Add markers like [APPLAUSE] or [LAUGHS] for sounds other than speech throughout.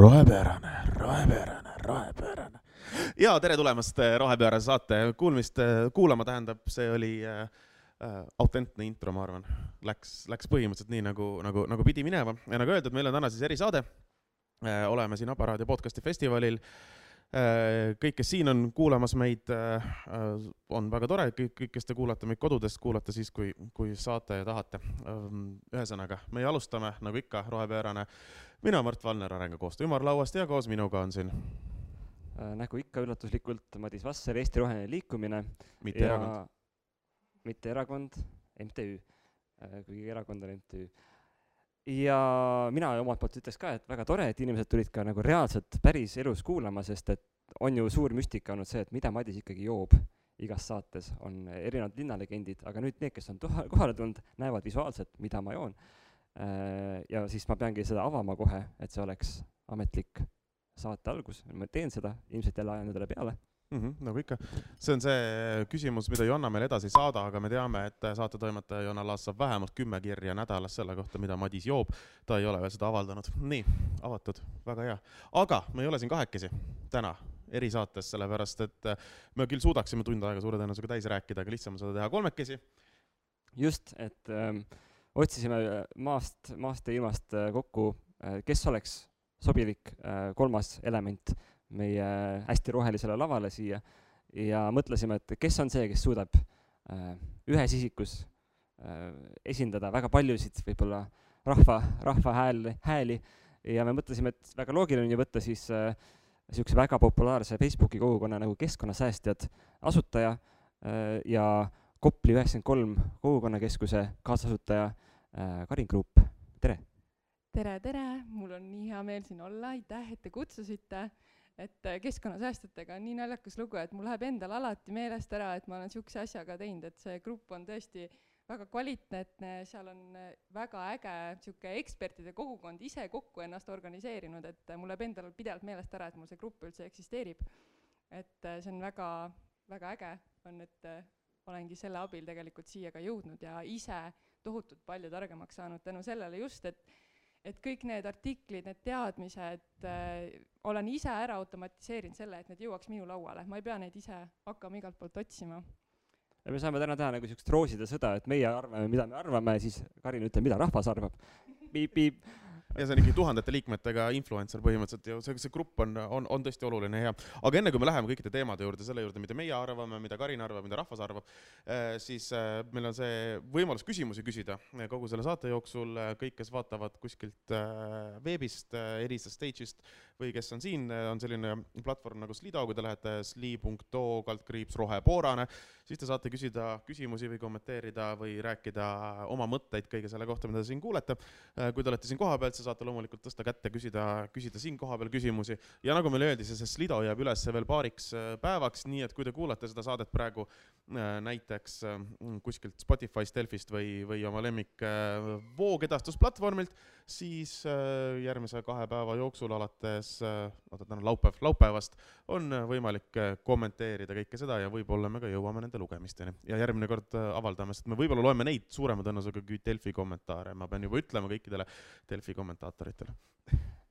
rohepöörane, rohepöörane, rohepöörane. ja tere tulemast äh, Rohepöörase saate kuulmist äh, kuulama, tähendab, see oli äh, autentne intro, ma arvan. Läks, läks põhimõtteliselt nii nagu, nagu, nagu pidi minema ja nagu öeldud, meil on täna siis erisaade oleme siin Aparaadi podcasti festivalil kõik, kes siin on kuulamas meid on väga tore, kõik, kõik, kes te kuulate meid kodudest, kuulate siis, kui, kui saate ja tahate. ühesõnaga, meie alustame nagu ikka, rohepöörane mina, Mart Valner Arengukoostöö ümarlauast ja koos minuga on siin nagu ikka üllatuslikult Madis Vasser, Eesti Roheline Liikumine. mitte erakond. mitte erakond, MTÜ, äh, kuigi erakond on MTÜ. ja mina omalt poolt ütleks ka, et väga tore, et inimesed tulid ka nagu reaalselt päris elus kuulama, sest et on ju suur müstika olnud see, et mida Madis ikkagi joob igas saates, on erinevad linnalegendid, aga nüüd need, kes on kohale tulnud, näevad visuaalselt, mida ma joon ja siis ma peangi seda avama kohe, et see oleks ametlik saate algus, ma teen seda, ilmselt jälle ajan endale peale mm. -hmm, nagu ikka, see on see küsimus, mida Jonna meile edasi ei saada, aga me teame, et saatetoimetaja Jonna Laas saab vähemalt kümme kirja nädalas selle kohta, mida Madis joob. ta ei ole veel seda avaldanud. nii, avatud, väga hea. aga me ei ole siin kahekesi täna erisaates, sellepärast et me küll suudaksime tund aega suure tõenäosusega täis rääkida, aga lihtsam on seda teha kolmekesi. just, et ähm, otsisime äh, maast, maast ja ilmast äh, kokku, äh, kes oleks sobilik kolmas element meie hästi rohelisele lavale siia. Ja mõtlesime, et kes on see, kes suudab ühes isikus esindada väga paljusid võib-olla rahva, rahva hääl, hääli. Ja me mõtlesime, et väga loogiline on ju võtta siis niisuguse äh, väga populaarse Facebooki kogukonna nagu Keskkonnasäästjad asutaja äh, ja Kopli üheksakümmend kolm kogukonnakeskuse kaasasutaja äh, Karin Kruup, tere! tere, tere, mul on nii hea meel siin olla, aitäh, et te kutsusite. et äh, keskkonnasäästjatega on nii naljakas lugu, et mul läheb endal alati meelest ära, et ma olen niisuguse asjaga teinud, et see grupp on tõesti väga kvaliteetne, seal on äh, väga äge niisugune ekspertide kogukond ise kokku ennast organiseerinud, et mul läheb endal pidevalt meelest ära, et mul see grupp üldse eksisteerib. et see on väga, väga äge on, et olengi selle abil tegelikult siia ka jõudnud ja ise tohutult palju targemaks saanud tänu sellele just, et et kõik need artiklid, need teadmised äh,, olen ise ära automatiseerinud selle, et need jõuaks minu lauale, ma ei pea neid ise hakkama igalt poolt otsima. ja me saame täna teha nagu niisugust rooside sõda, et meie arvame, mida me arvame, siis Karin ütleb, mida rahvas arvab. piip-piip ja see on ikkagi tuhandete liikmetega influencer põhimõtteliselt ju, see, see grupp on, on, on tõesti oluline ja hea. aga enne kui me läheme kõikide teemade juurde, selle juurde, mida meie arvame, mida Karin arvab, mida rahvas arvab, eh, siis eh, meil on see võimalus küsimusi küsida kogu selle saate jooksul, kõik, kes vaatavad kuskilt eh, veebist, Elisa Stage'ist või kes on siin, on selline platvorm nagu Slido, kui te lähete sli.to kaldkriips rohepoorane, siis te saate küsida küsimusi või kommenteerida või rääkida oma mõtteid kõige selle kohta, mida te siin kuulete. kui te olete siin kohapeal, siis saate loomulikult tõsta kätt ja küsida, küsida siin kohapeal küsimusi. ja nagu meile öeldi, see, Slido jääb üles veel paariks äh, päevaks, nii et kui te kuulate seda saadet praegu äh, näiteks äh, kuskilt Spotify'st, Delfist või, või oma lemmik voogedastusplatvormilt, siis järgmise kahe päeva jooksul alates, oota, täna on laupäev, laupäevast on võimalik kommenteerida kõike seda ja võib-olla me ka jõuame nende lugemisteni. ja järgmine kord avaldame, sest me võib-olla loeme neid suurema tõenäosusega kui Delfi kommentaare, ma pean juba ütlema kõikidele Delfi kommentaatoritele,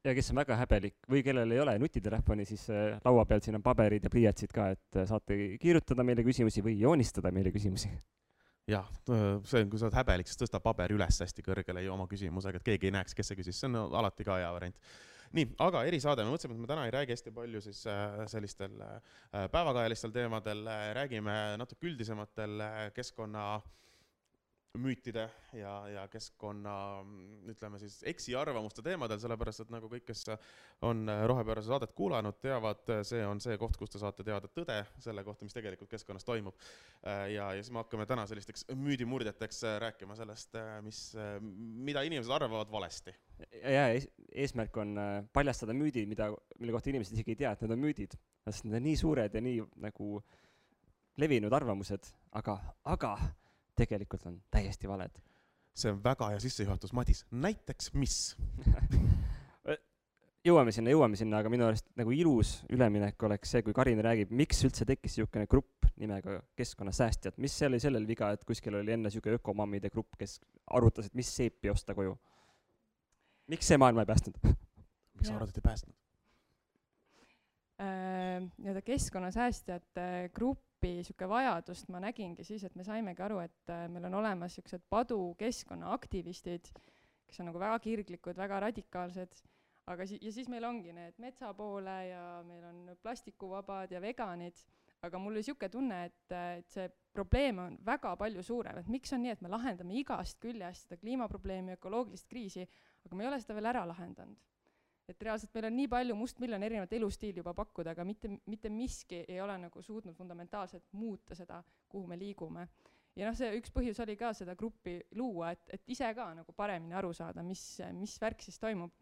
ja kes on väga häbelik või kellel ei ole nutitelefoni, siis äh, laua peal siin on paberid ja pliiatsid ka, et äh, saate kirjutada meile küsimusi või joonistada meile küsimusi jah, see on, kui sa oled häbelik, siis tõsta paber üles hästi kõrgele ja oma küsimusega, et keegi ei näeks, kes see küsis, see on alati ka hea variant. Nii, aga erisaade, me mõtlesime, et me täna ei räägi hästi palju siis äh, sellistel päevakajalistel teemadel, räägime natuke üldisematel keskkonna äh, müütide ja, ja keskkonna ütleme siis eksiarvamuste teemadel, sellepärast et nagu kõik, kes on rohepöörase saadet kuulanud, teavad, see on see koht, kus te saate teada tõde selle kohta, mis tegelikult keskkonnas toimub. ja, ja siis me hakkame täna sellisteks müüdimurdjateks rääkima sellest, mis, mida inimesed arvavad valesti. Ja eesmärk on paljastada müüdid, mida, mille kohta inimesed isegi ei tea, et need on müüdid, sest need on nii suured ja nii nagu levinud arvamused, aga, aga tegelikult on täiesti valed. see on väga hea sissejuhatus, Madis, näiteks mis [LAUGHS] jõuame sinna, jõuame sinna, aga minu arust nagu ilus üleminek oleks see, kui Karin räägib, miks üldse tekkis niisugune grupp nimega Keskkonnasäästjad, mis seal oli sellel viga, et kuskil oli enne niisugune ökomammide grupp, kes arutasid, mis seepi osta koju? Miks see maailma ei päästnud? [LAUGHS] miks sa Jaa. arvad, et ei päästnud? äh, nii-öelda keskkonnasäästjate gruppi sihuke vajadust ma nägingi siis, et me saimegi aru, et äh, meil on olemas siuksed padu keskkonnaaktivistid, kes on nagu väga kirglikud, väga radikaalsed, aga si-, ja siis meil ongi need metsa poole ja meil on plastikuvabad ja veganid, aga mul oli sihuke tunne, et, et see probleem on väga palju suurem, et miks on nii, et me lahendame igast küljest seda kliimaprobleemi, ökoloogilist kriisi, aga me ei ole seda veel ära lahendanud et reaalselt meil on nii palju mustmiljon erinevat elustiili juba pakkuda, aga mitte, mitte miski ei ole nagu suutnud fundamentaalselt muuta seda, kuhu me liigume. ja noh, see üks põhjus oli ka seda gruppi luua, et, et ise ka nagu paremini aru saada, mis, mis värk siis toimub.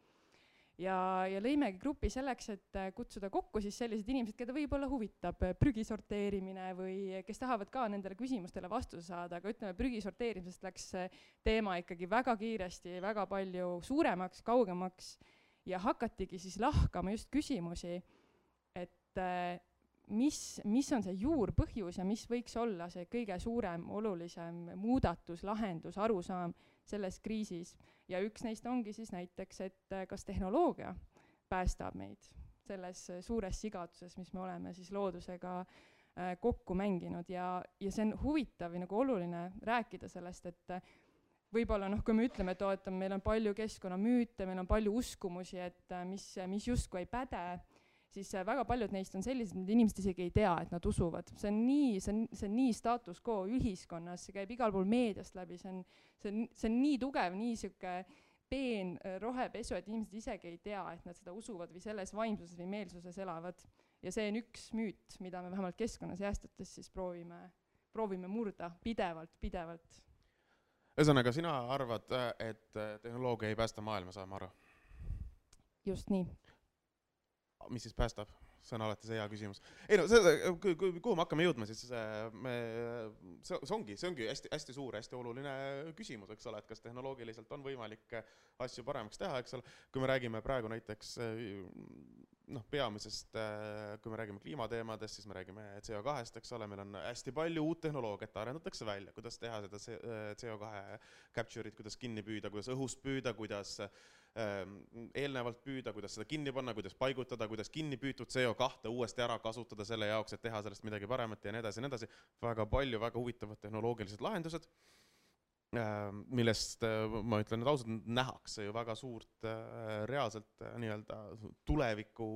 ja, ja lõimegi grupi selleks, et äh, kutsuda kokku siis sellised inimesed, keda võib-olla huvitab äh, prügi sorteerimine või kes tahavad ka nendele küsimustele vastuse saada, aga ütleme, prügi sorteerimisest läks teema ikkagi väga kiiresti väga palju suuremaks, kaugemaks ja hakatigi siis lahkama just küsimusi, et äh, mis, mis on see juurpõhjus ja mis võiks olla see kõige suurem, olulisem muudatus, lahendus, arusaam selles kriisis. ja üks neist ongi siis näiteks, et äh, kas tehnoloogia päästab meid selles äh, suures sigaduses, mis me oleme siis loodusega äh, kokku mänginud ja, ja see on huvitav ja nagu oluline rääkida sellest, et võib-olla noh, kui me ütleme, et oo, et meil on palju keskkonnamüüte, meil on palju uskumusi, et mis, mis justkui ei päde, siis äh, väga paljud neist on sellised, mida inimesed isegi ei tea, et nad usuvad. see on nii, see on, see on nii status quo ühiskonnas, see käib igal pool meediast läbi, see on, see on, see on nii tugev, nii sihuke peen äh, rohepesu, et inimesed isegi ei tea, et nad seda usuvad või selles vaimsuses või meelsuses elavad. ja see on üks müüt, mida me vähemalt keskkonnasäästjates siis proovime, proovime murda pidevalt, pidevalt ühesõnaga, sina arvad, et äh, tehnoloogia ei päästa maailma, saame aru? just nii. Mis siis päästab? see on alati see hea küsimus. ei no see, kuhu me hakkame jõudma, siis äh, me, see, see ongi, see ongi hästi-hästi suur, hästi oluline küsimus, eks ole, et kas tehnoloogiliselt on võimalik äh, asju paremaks teha, eks ole. kui me räägime praegu näiteks äh, noh, peamisest, kui me räägime kliimateemadest, siis me räägime CO2-st, eks ole, meil on hästi palju uut tehnoloogiat arendatakse välja, kuidas teha seda CO2 capture'it, kuidas kinni püüda, kuidas õhust püüda, kuidas ähm, eelnevalt püüda, kuidas seda kinni panna, kuidas paigutada, kuidas kinni püütud CO2 uuesti ära kasutada selle jaoks, et teha sellest midagi paremat ja nii edasi ja nii edasi. väga palju väga huvitavad tehnoloogilised lahendused, millest äh, ma ütlen nüüd ausalt, nähakse ju väga suurt äh, reaalselt äh, nii-öelda tuleviku,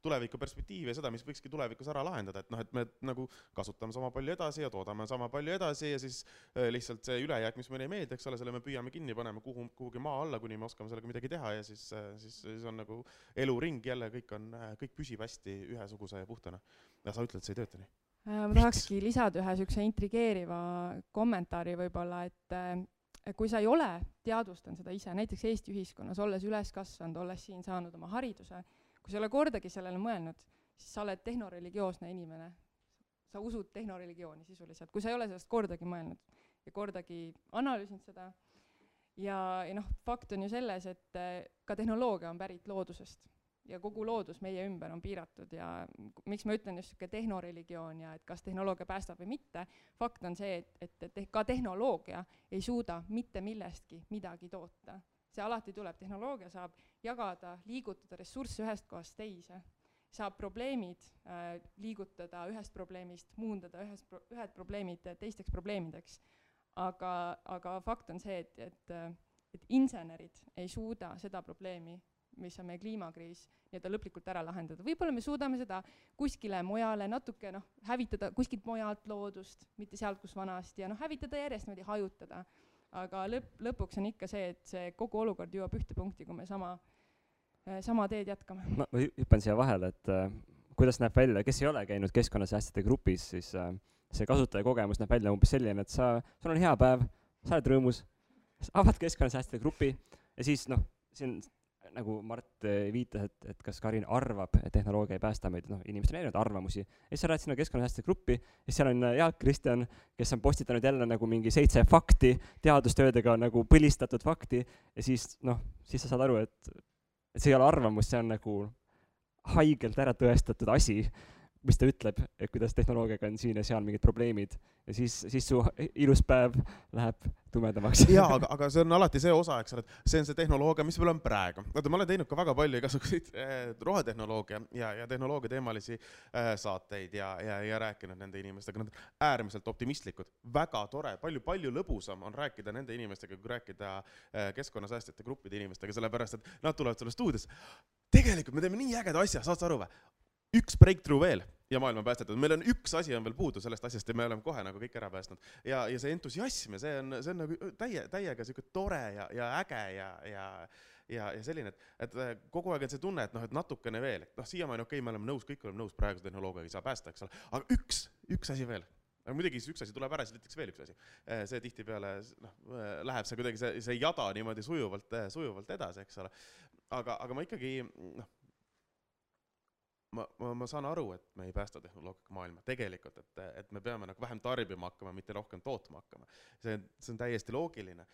tuleviku perspektiivi ja seda, mis võikski tulevikus ära lahendada, et noh, et me nagu kasutame sama palju edasi ja toodame sama palju edasi ja siis äh, lihtsalt see ülejääk, mis meile ei meeldi, eks ole, selle me püüame kinni panema kuhu, kuhugi maa alla, kuni me oskame sellega midagi teha ja siis, siis, siis on nagu eluring jälle, kõik on, kõik püsib hästi ühesuguse ja puhtana. ja sa ütled, see ei tööta nii? Äh, ma tahakski lisada ühe niisuguse intrigeeriva kommentaari võib-olla, et äh, kui sa ei ole teadvustanud seda ise, näiteks Eesti ühiskonnas, olles üles kasvanud, olles siin saanud oma hariduse, kui sa ei ole kordagi sellele mõelnud, siis sa oled tehnoreligioosne inimene. sa usud tehnoreligiooni sisuliselt, kui sa ei ole sellest kordagi mõelnud ja kordagi analüüsinud seda ja, ja noh, fakt on ju selles, et äh, ka tehnoloogia on pärit loodusest ja kogu loodus meie ümber on piiratud ja miks ma ütlen just niisugune tehnoreligioon ja et kas tehnoloogia päästab või mitte, fakt on see, et, et, et ka tehnoloogia ei suuda mitte millestki midagi toota. see alati tuleb, tehnoloogia saab jagada, liigutada ressursse ühest kohast teise, saab probleemid äh, liigutada ühest probleemist, muundada ühest ühed probleemid teisteks probleemideks. aga, aga fakt on see, et, et, et insenerid ei suuda seda probleemi mis on meie kliimakriis nii-öelda lõplikult ära lahendada, võib-olla me suudame seda kuskile mujale natuke noh, hävitada kuskilt mujalt loodust, mitte sealt, kus vanasti ja noh, hävitada järjest niimoodi hajutada. aga lõpp, lõpuks on ikka see, et see kogu olukord jõuab ühte punkti, kui me sama, sama teed jätkame. ma, ma hü- hüppan siia vahele, et äh, kuidas näeb välja, kes ei ole käinud keskkonnasäästjate grupis, siis äh, see kasutajakogemus näeb välja umbes selline, et sa, sul on hea päev, sa oled rõõmus, avad keskkonnasäästjate grupi ja siis noh, siin nagu Mart äh, viitas, et, et kas Karin arvab, et tehnoloogia ei päästa meid, noh, inimestel on erinevaid arvamusi. ja siis sa lähed sinna keskkonnasäästjate gruppi ja seal on äh, Jaak Kristjan, kes on postitanud jälle nagu mingi seitse fakti, teadustöödega nagu põlistatud fakti ja siis noh, siis sa saad aru, et et see ei ole arvamus, see on nagu haigelt ära tõestatud asi, mis ta ütleb, et kuidas tehnoloogiaga on siin ja seal mingid probleemid ja siis, siis su ilus päev läheb tumedamaks. jaa, aga, aga see on alati see osa, eks ole, et see on see tehnoloogia, mis meil on praegu. vaata, ma olen teinud ka väga palju igasuguseid äh, rohetehnoloogia ja, ja tehnoloogia teemalisi äh, saateid ja, ja, ja rääkinud nende inimestega, nad on äärmiselt optimistlikud, väga tore, palju-palju lõbusam on rääkida nende inimestega, kui rääkida äh, keskkonnasäästjate gruppide inimestega, sellepärast et nad tulevad sulle stuudiosse. tegelikult me teeme nii ägeda asja, saad sa aru või? Üks breakthrough veel ja maailm on päästetud, meil on üks asi on veel puudu sellest asjast ja me oleme kohe nagu kõik ära päästnud. ja, ja see entusiasm ja see on, see on nagu täie, täiega sihuke tore ja, ja äge ja, ja ja, ja selline, et, et äh, kogu aeg on see tunne, et noh, et natukene veel, et noh, siiamaani okei okay,, me oleme nõus, kõik oleme nõus, praeguse tehnoloogiaga ei saa päästa, eks ole, aga üks, üks asi veel aga muidugi siis üks asi tuleb ära, siis ütleks veel üks asi. Äh, see tihtipeale noh, äh, läheb see kuidagi see, see jada niimoodi sujuvalt, sujuvalt edasi, eks ole. aga, aga ma ikkagi noh, ma, ma, ma saan aru, et me ei päästa tehnoloogiaga maailma tegelikult, et, et me peame nagu vähem tarbima hakkama, mitte rohkem tootma hakkama. see, see on täiesti loogiline.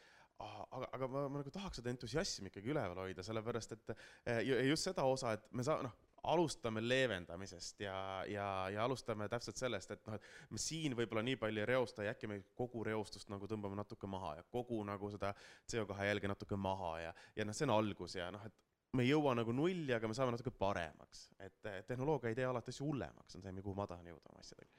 aga, aga ma, ma nagu tahaks seda entusiasmi ikkagi üleval hoida, sellepärast et ja just seda osa, et me saa-, noh, alustame leevendamisest ja, ja, ja alustame täpselt sellest, et noh, et me siin võib-olla nii palju ei reosta ja äkki me kogu reostust nagu tõmbame natuke maha ja kogu nagu seda CO2 jälge natuke maha ja, ja noh, see on algus ja noh, et me ei jõua nagu nulli, aga me saame natuke paremaks. et tehnoloogia ei tee alati asju hullemaks, on see, kuhu ma tahan jõuda oma asjadega.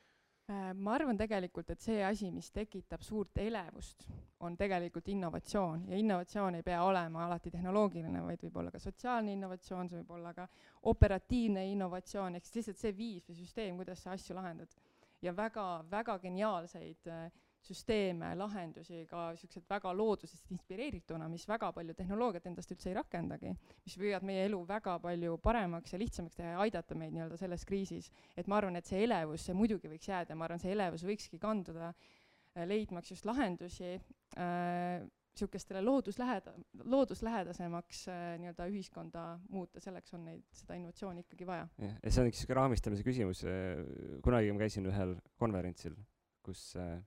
Äh, ma arvan tegelikult, et see asi, mis tekitab suurt elevust, on tegelikult innovatsioon ja innovatsioon ei pea olema alati tehnoloogiline, vaid võib olla ka sotsiaalne innovatsioon, see võib olla ka operatiivne innovatsioon, ehk siis lihtsalt see viis või süsteem, kuidas sa asju lahendad. ja väga, väga geniaalseid äh, süsteeme, lahendusi ka niisugused väga loodusest inspireerituna, mis väga palju tehnoloogiat endast üldse ei rakendagi, mis võivad meie elu väga palju paremaks ja lihtsamaks teha ja aidata meid nii-öelda selles kriisis. et ma arvan, et see elevus, see muidugi võiks jääda, ma arvan, see elevus võikski kanduda äh, leidmaks just lahendusi niisugustele äh, loodusläheda-, looduslähedasemaks äh, nii-öelda ühiskonda muuta, selleks on neid, seda innovatsiooni ikkagi vaja. jah, ja see on üks niisugune raamistamise küsimus, kunagi ma käisin ühel konverentsil, kus äh,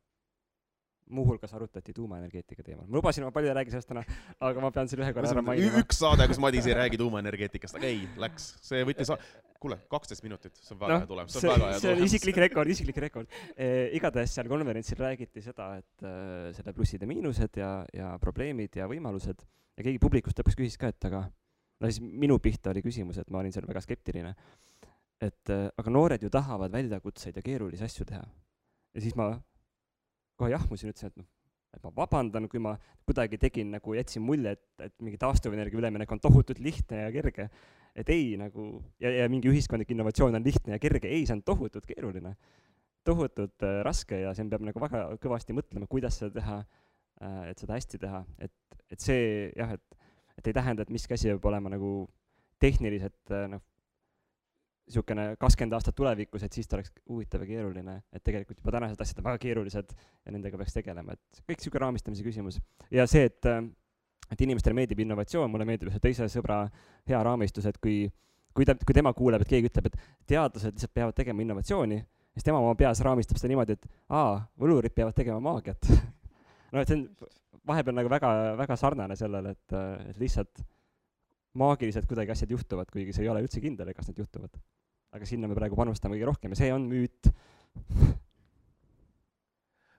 muuhulgas arutati tuumaenergeetika teemal. ma lubasin, ma palju ei räägi sellest täna, aga ma pean selle ühe korra ära mainima. üks saade, kus Madis ei räägi tuumaenergeetikast, aga ei, läks, see võttis, kuule, kaksteist minutit, see on väga no, hea tulemus, see on väga hea tulemus. see on isiklik rekord, isiklik rekord e,. igatahes seal konverentsil räägiti seda, et äh, selle plussid ja miinused ja, ja probleemid ja võimalused ja keegi publikust lõpuks küsis ka, et aga no siis minu pihta oli küsimus, et ma olin seal väga skeptiline. et äh, aga noored ju tahavad väljakutseid ja keerulisi asju teha. ja siis ma kohe jahmusin, ütlesin, et noh, et ma vabandan, kui ma kuidagi tegin nagu, jätsin mulje, et, et mingi taastuvenergia üleminek on tohutult lihtne ja kerge. et ei nagu, ja, ja mingi ühiskondlik innovatsioon on lihtne ja kerge, ei, see on tohutult keeruline. tohutult äh, raske ja siin peab nagu väga kõvasti mõtlema, kuidas seda teha äh,, et seda hästi teha, et, et see jah, et, et ei tähenda, et miski asi peab olema nagu tehniliselt äh, noh, niisugune kakskümmend aastat tulevikus, et siis ta oleks huvitav ja keeruline, et tegelikult juba tänased asjad on väga keerulised ja nendega peaks tegelema, et kõik niisugune raamistamise küsimus. ja see, et, et inimestele meeldib innovatsioon, mulle meeldib ühe teise sõbra hea raamistus, et kui, kui ta, kui tema kuuleb, et keegi ütleb, et teadlased lihtsalt peavad tegema innovatsiooni, siis tema oma peas raamistab seda niimoodi, et aa, võlurid peavad tegema maagiat. [LAUGHS] No et see on vahepeal nagu väga, väga sarnane sellele, et, et lihtsalt maagiliselt kuidagi asjad juhtuvad, kuigi see ei ole üldse kindel, kas need juhtuvad aga sinna me praegu panustame kõige rohkem ja see on müüt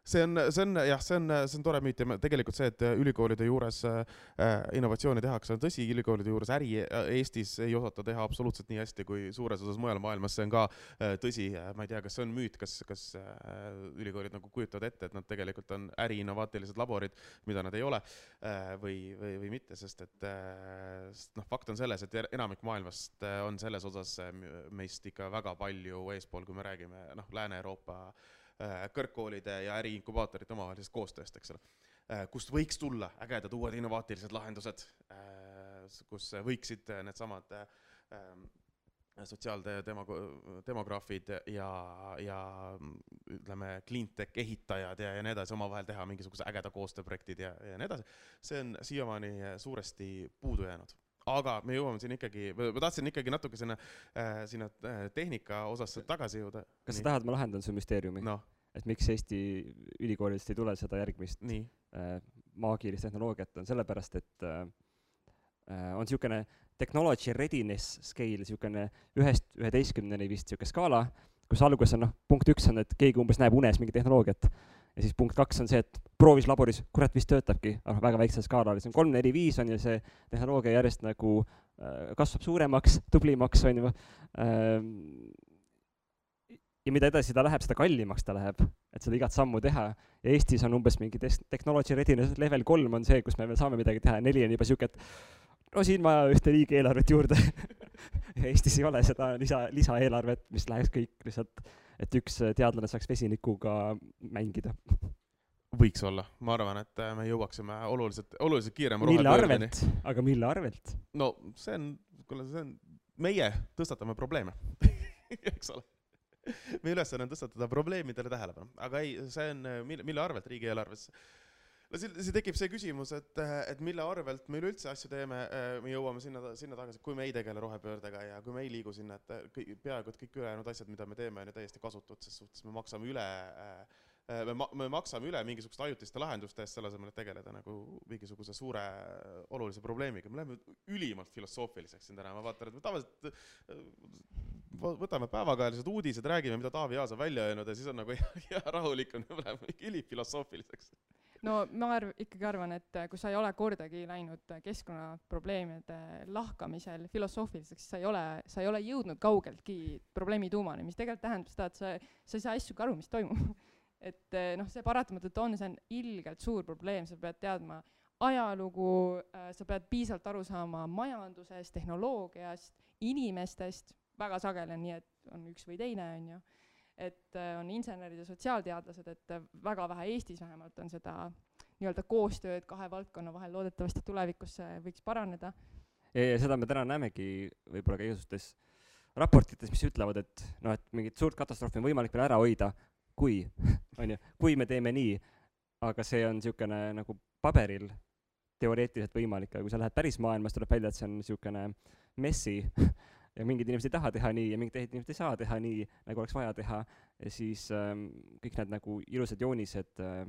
see on, see on jah, see on, see on tore müüt ja tegelikult see, et ülikoolide juures äh, innovatsiooni tehakse, on tõsi, ülikoolide juures äri äh, Eestis ei osata teha absoluutselt nii hästi kui suures osas mujal maailmas, see on ka äh, tõsi, ma ei tea, kas see on müüt, kas, kas äh, ülikoolid nagu kujutavad ette, et nad tegelikult on äriinnovaatilised laborid, mida nad ei ole äh, või, või, või mitte, sest et äh, noh, fakt on selles, et er-, enamik maailmast äh, on selles osas äh, meist ikka väga palju eespool, kui me räägime noh, Lääne-Euroopa äh, Äh, kõrgkoolide ja äriinkubaatorite omavahelisest koostööst, eks ole. Äh, kust võiks tulla ägedad uued innovaatilised lahendused, äh, kus võiksid needsamad sotsiaaldemo-, demograafid ja, ja ütleme, cleantech ehitajad ja, ja nii edasi omavahel teha mingisuguse ägeda koostööprojektid ja, ja nii edasi. see on siiamaani suuresti puudu jäänud aga me jõuame siin ikkagi, ma tahtsin ikkagi natuke sinna äh,, sinna äh, tehnika osasse tagasi jõuda. kas Nii. sa tahad, ma lahendan su müsteeriumi no.? et miks Eesti ülikoolidest ei tule seda järgmist Nii. äh, maagilist tehnoloogiat, on sellepärast, et on niisugune technology readiness scale, niisugune ühest üheteistkümneni vist niisugune skaala, kus alguses on noh, punkt üks on, et keegi umbes näeb unes mingit tehnoloogiat ja siis punkt kaks on see, et proovis laboris, kurat, vist töötabki, noh, väga väiksel skaalal, see on kolm, neli, viis on ju see tehnoloogia järjest nagu äh, kasvab suuremaks, tublimaks, on ju ähm,. ja mida edasi ta läheb, seda kallimaks ta läheb, et seda igat sammu teha. ja Eestis on umbes mingi technology readiness level kolm on see, kus me veel saame midagi teha, neli on juba sihuke, et no siin vaja ühte riigieelarvet juurde [LAUGHS] ja Eestis ei ole seda lisa, lisaeelarvet, mis läheks kõik lihtsalt et üks äh, teadlane saaks vesinikuga mängida. võiks olla, ma arvan, et äh, me jõuaksime oluliselt, oluliselt kiirema mille arvelt, aga mille arvelt? no see on, kuule, see on, meie tõstatame probleeme. [LAUGHS] Eks ole. Meie ülesanne on tõstatada probleemidele tähelepanu, aga ei, see on, mille, mille arvelt riigieelarves no siin, siin tekib see küsimus, et, et mille arvelt me üleüldse asju teeme, me jõuame sinna, sinna tagasi, kui me ei tegele rohepöördega ja kui me ei liigu sinna, et kõik, peaaegu et kõik ülejäänud asjad, mida me teeme, on ju täiesti kasutud, ses suhtes me maksame üle me ma-, me maksame üle mingisuguste ajutiste lahenduste eest, selle asemel, et tegeleda nagu mingisuguse suure olulise probleemiga, me läheme ülimalt filosoofiliseks siin täna, ma vaatan, et me tavaliselt võtame päevakajalised uudised, räägime, mida Taavi Aas on välja öelnud ja siis on nagu [LAUGHS] hea rahulik on, me läheme ülifilosoofiliseks no ma arv-, ikkagi arvan, et äh, kui sa ei ole kordagi läinud äh, keskkonnaprobleemide lahkamisel filosoofiliseks, sa ei ole, sa ei ole jõudnud kaugeltki probleemi tuumani, mis tegelikult tähendab seda, et sa, sa ei saa asjugi aru, mis toimub. [LAUGHS] Et äh, noh, see paratamatult on, see on ilgelt suur probleem, sa pead teadma ajalugu, sa pead piisavalt aru saama majandusest, tehnoloogiast, inimestest, väga sageli on nii, et on üks või teine, on ju et äh, on insenerid ja sotsiaalteadlased, et äh, väga vähe Eestis vähemalt on seda nii-öelda koostööd kahe valdkonna vahel, loodetavasti tulevikus see võiks paraneda. ja, seda me täna näemegi võib-olla ka igasugustes raportites, mis ütlevad, et noh, et mingit suurt katastroofi on võimalik veel ära hoida, kui, [LAUGHS] on ju, kui me teeme nii, aga see on niisugune nagu paberil teoreetiliselt võimalik, aga kui sa lähed päris maailmas, tuleb välja, et see on niisugune messi [LAUGHS] ja mingid inimesed ei taha teha nii ja mingid teised inimesed ei saa teha nii, nagu oleks vaja teha, siis ähm, kõik need nagu ilusad joonised äh,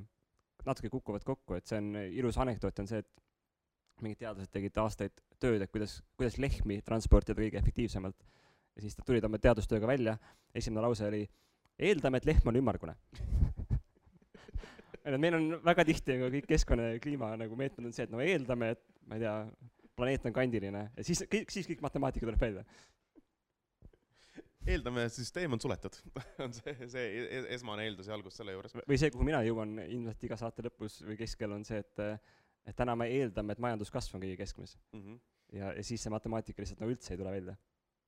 natuke kukuvad kokku, et see on, ilus anekdoot on see, et mingid teadlased tegid aastaid tööd, et kuidas, kuidas lehmi transportida kõige efektiivsemalt. ja siis nad tulid oma teadustööga välja, esimene lause oli, eeldame, et lehm on ümmargune. [LAUGHS] Meil on väga tihti nagu kõik keskkonna ja kliima nagu meetmed on see, et no eeldame, et ma ei tea, planeet on kandiline. Ja siis kõik, siis kõik matemaatika tuleb välja eeldame, süsteem on suletud [LAUGHS] on see, see e-, e-, esmane eeldus ja algus selle juures. või see, kuhu mina jõuan ilmselt iga saate lõpus või keskel, on see, et et täna me eeldame, et majanduskasv on kõige keskmes mm. -hmm. ja, ja siis see matemaatika lihtsalt nagu üldse ei tule välja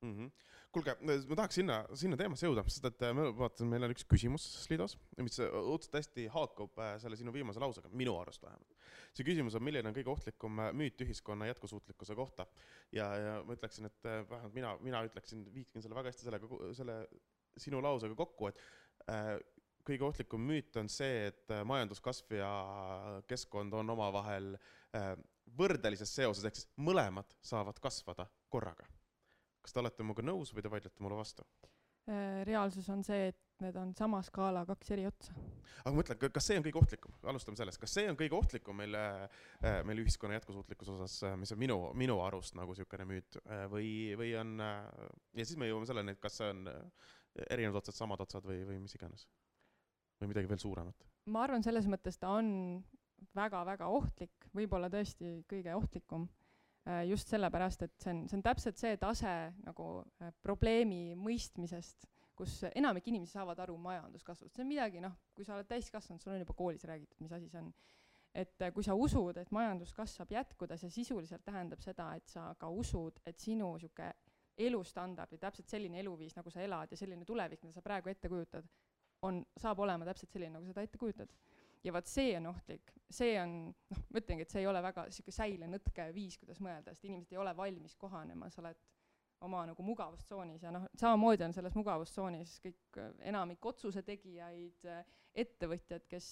mm. -hmm. Kuulge, ma tahaks sinna, sinna teemasse jõuda, sest et äh, ma vaatan, meil on üks küsimus Slidos, mis õudselt hästi haakub äh, selle sinu viimase lausega, minu arust vähemalt. see küsimus on, milline on kõige ohtlikum äh, müüt ühiskonna jätkusuutlikkuse kohta. ja, ja ma ütleksin, et vähemalt mina, mina ütleksin, viikin selle väga hästi sellega, selle sinu lausega kokku, et äh, kõige ohtlikum müüt on see, et majanduskasv ja keskkond on omavahel äh, võrdelises seoses, ehk siis mõlemad saavad kasvada korraga kas te olete minuga nõus või te vaidlete mulle vastu? Äh, reaalsus on see, et need on sama skaala kaks eri otsa. aga ma mõtlen, kas see on kõige ohtlikum, alustame sellest, kas see on kõige ohtlikum meil, äh, meil ühiskonna jätkusuutlikkuse osas, äh, mis on minu, minu arust nagu niisugune müüt või, või on, ja siis me jõuame selleni, et kas see on erinevad otsad, samad otsad või, või mis iganes. või midagi veel suuremat? ma arvan, selles mõttes ta on väga-väga ohtlik, võib-olla tõesti kõige ohtlikum just sellepärast, et see on, see on täpselt see tase nagu äh, probleemi mõistmisest, kus enamik inimesi saavad aru majanduskasvust, see on midagi, noh, kui sa oled täiskasvanud, sul on juba koolis räägitud, mis asi see on. et äh, kui sa usud, et majanduskasv saab jätkuda, see sisuliselt tähendab seda, et sa ka usud, et sinu niisugune elustandard või täpselt selline eluviis, nagu sa elad ja selline tulevik, mida sa praegu ette kujutad, on, saab olema täpselt selline, nagu sa seda ette kujutad ja vot see on ohtlik, see on, noh, ma ütlengi, et see ei ole väga niisugune säilenõtke viis, kuidas mõelda, sest inimesed ei ole valmis kohanema, sa oled oma nagu mugavustsoonis ja noh, samamoodi on selles mugavustsoonis kõik, enamik otsuse tegijaid, ettevõtjad, kes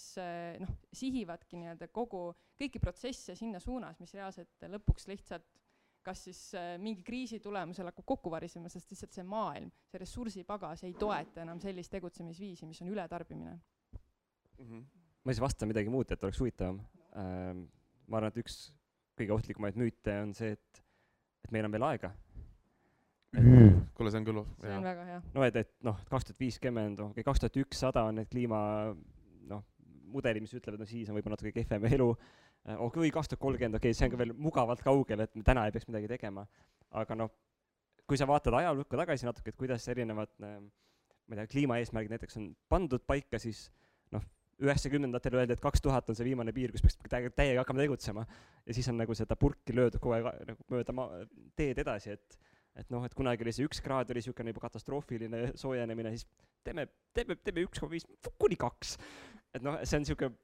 noh, sihivadki nii-öelda kogu, kõiki protsesse sinna suunas, mis reaalselt lõpuks lihtsalt kas siis mingi kriisi tulemusel hakkab kokku varisema, sest lihtsalt see maailm, see ressursipagas ei toeta enam sellist tegutsemisviisi, mis on ületarbimine mm. -hmm ma siis vastan midagi muud, et oleks huvitavam ähm,. ma arvan, et üks kõige ohtlikumaid müüte on see, et, et meil on veel aega. kuule, see on küll see on väga hea. no et, et noh, kaks tuhat viiskümmend, okei, kaks tuhat ükssada on need kliima noh, mudelid, mis ütlevad, no siis on võib-olla natuke kehvem elu. okei, kaks tuhat kolmkümmend, okei, see on ka veel mugavalt kaugel, et me täna ei peaks midagi tegema. aga noh, kui sa vaatad ajalukku tagasi natuke, et kuidas erinevad äh, ma ei tea, kliimaeesmärgid näiteks on pandud paika, siis noh, üheksakümnendatel öeldi, et kaks tuhat on see viimane piir, kus peaks täiega, hakkama tegutsema. ja siis on nagu seda purki löödud kogu aeg nagu mööda maa, teed edasi, et et noh, et kunagi oli see üks kraad oli niisugune juba katastroofiline soojenemine, siis teeme, teeme, teeme üks koma viis kuni kaks. et noh, see on niisugune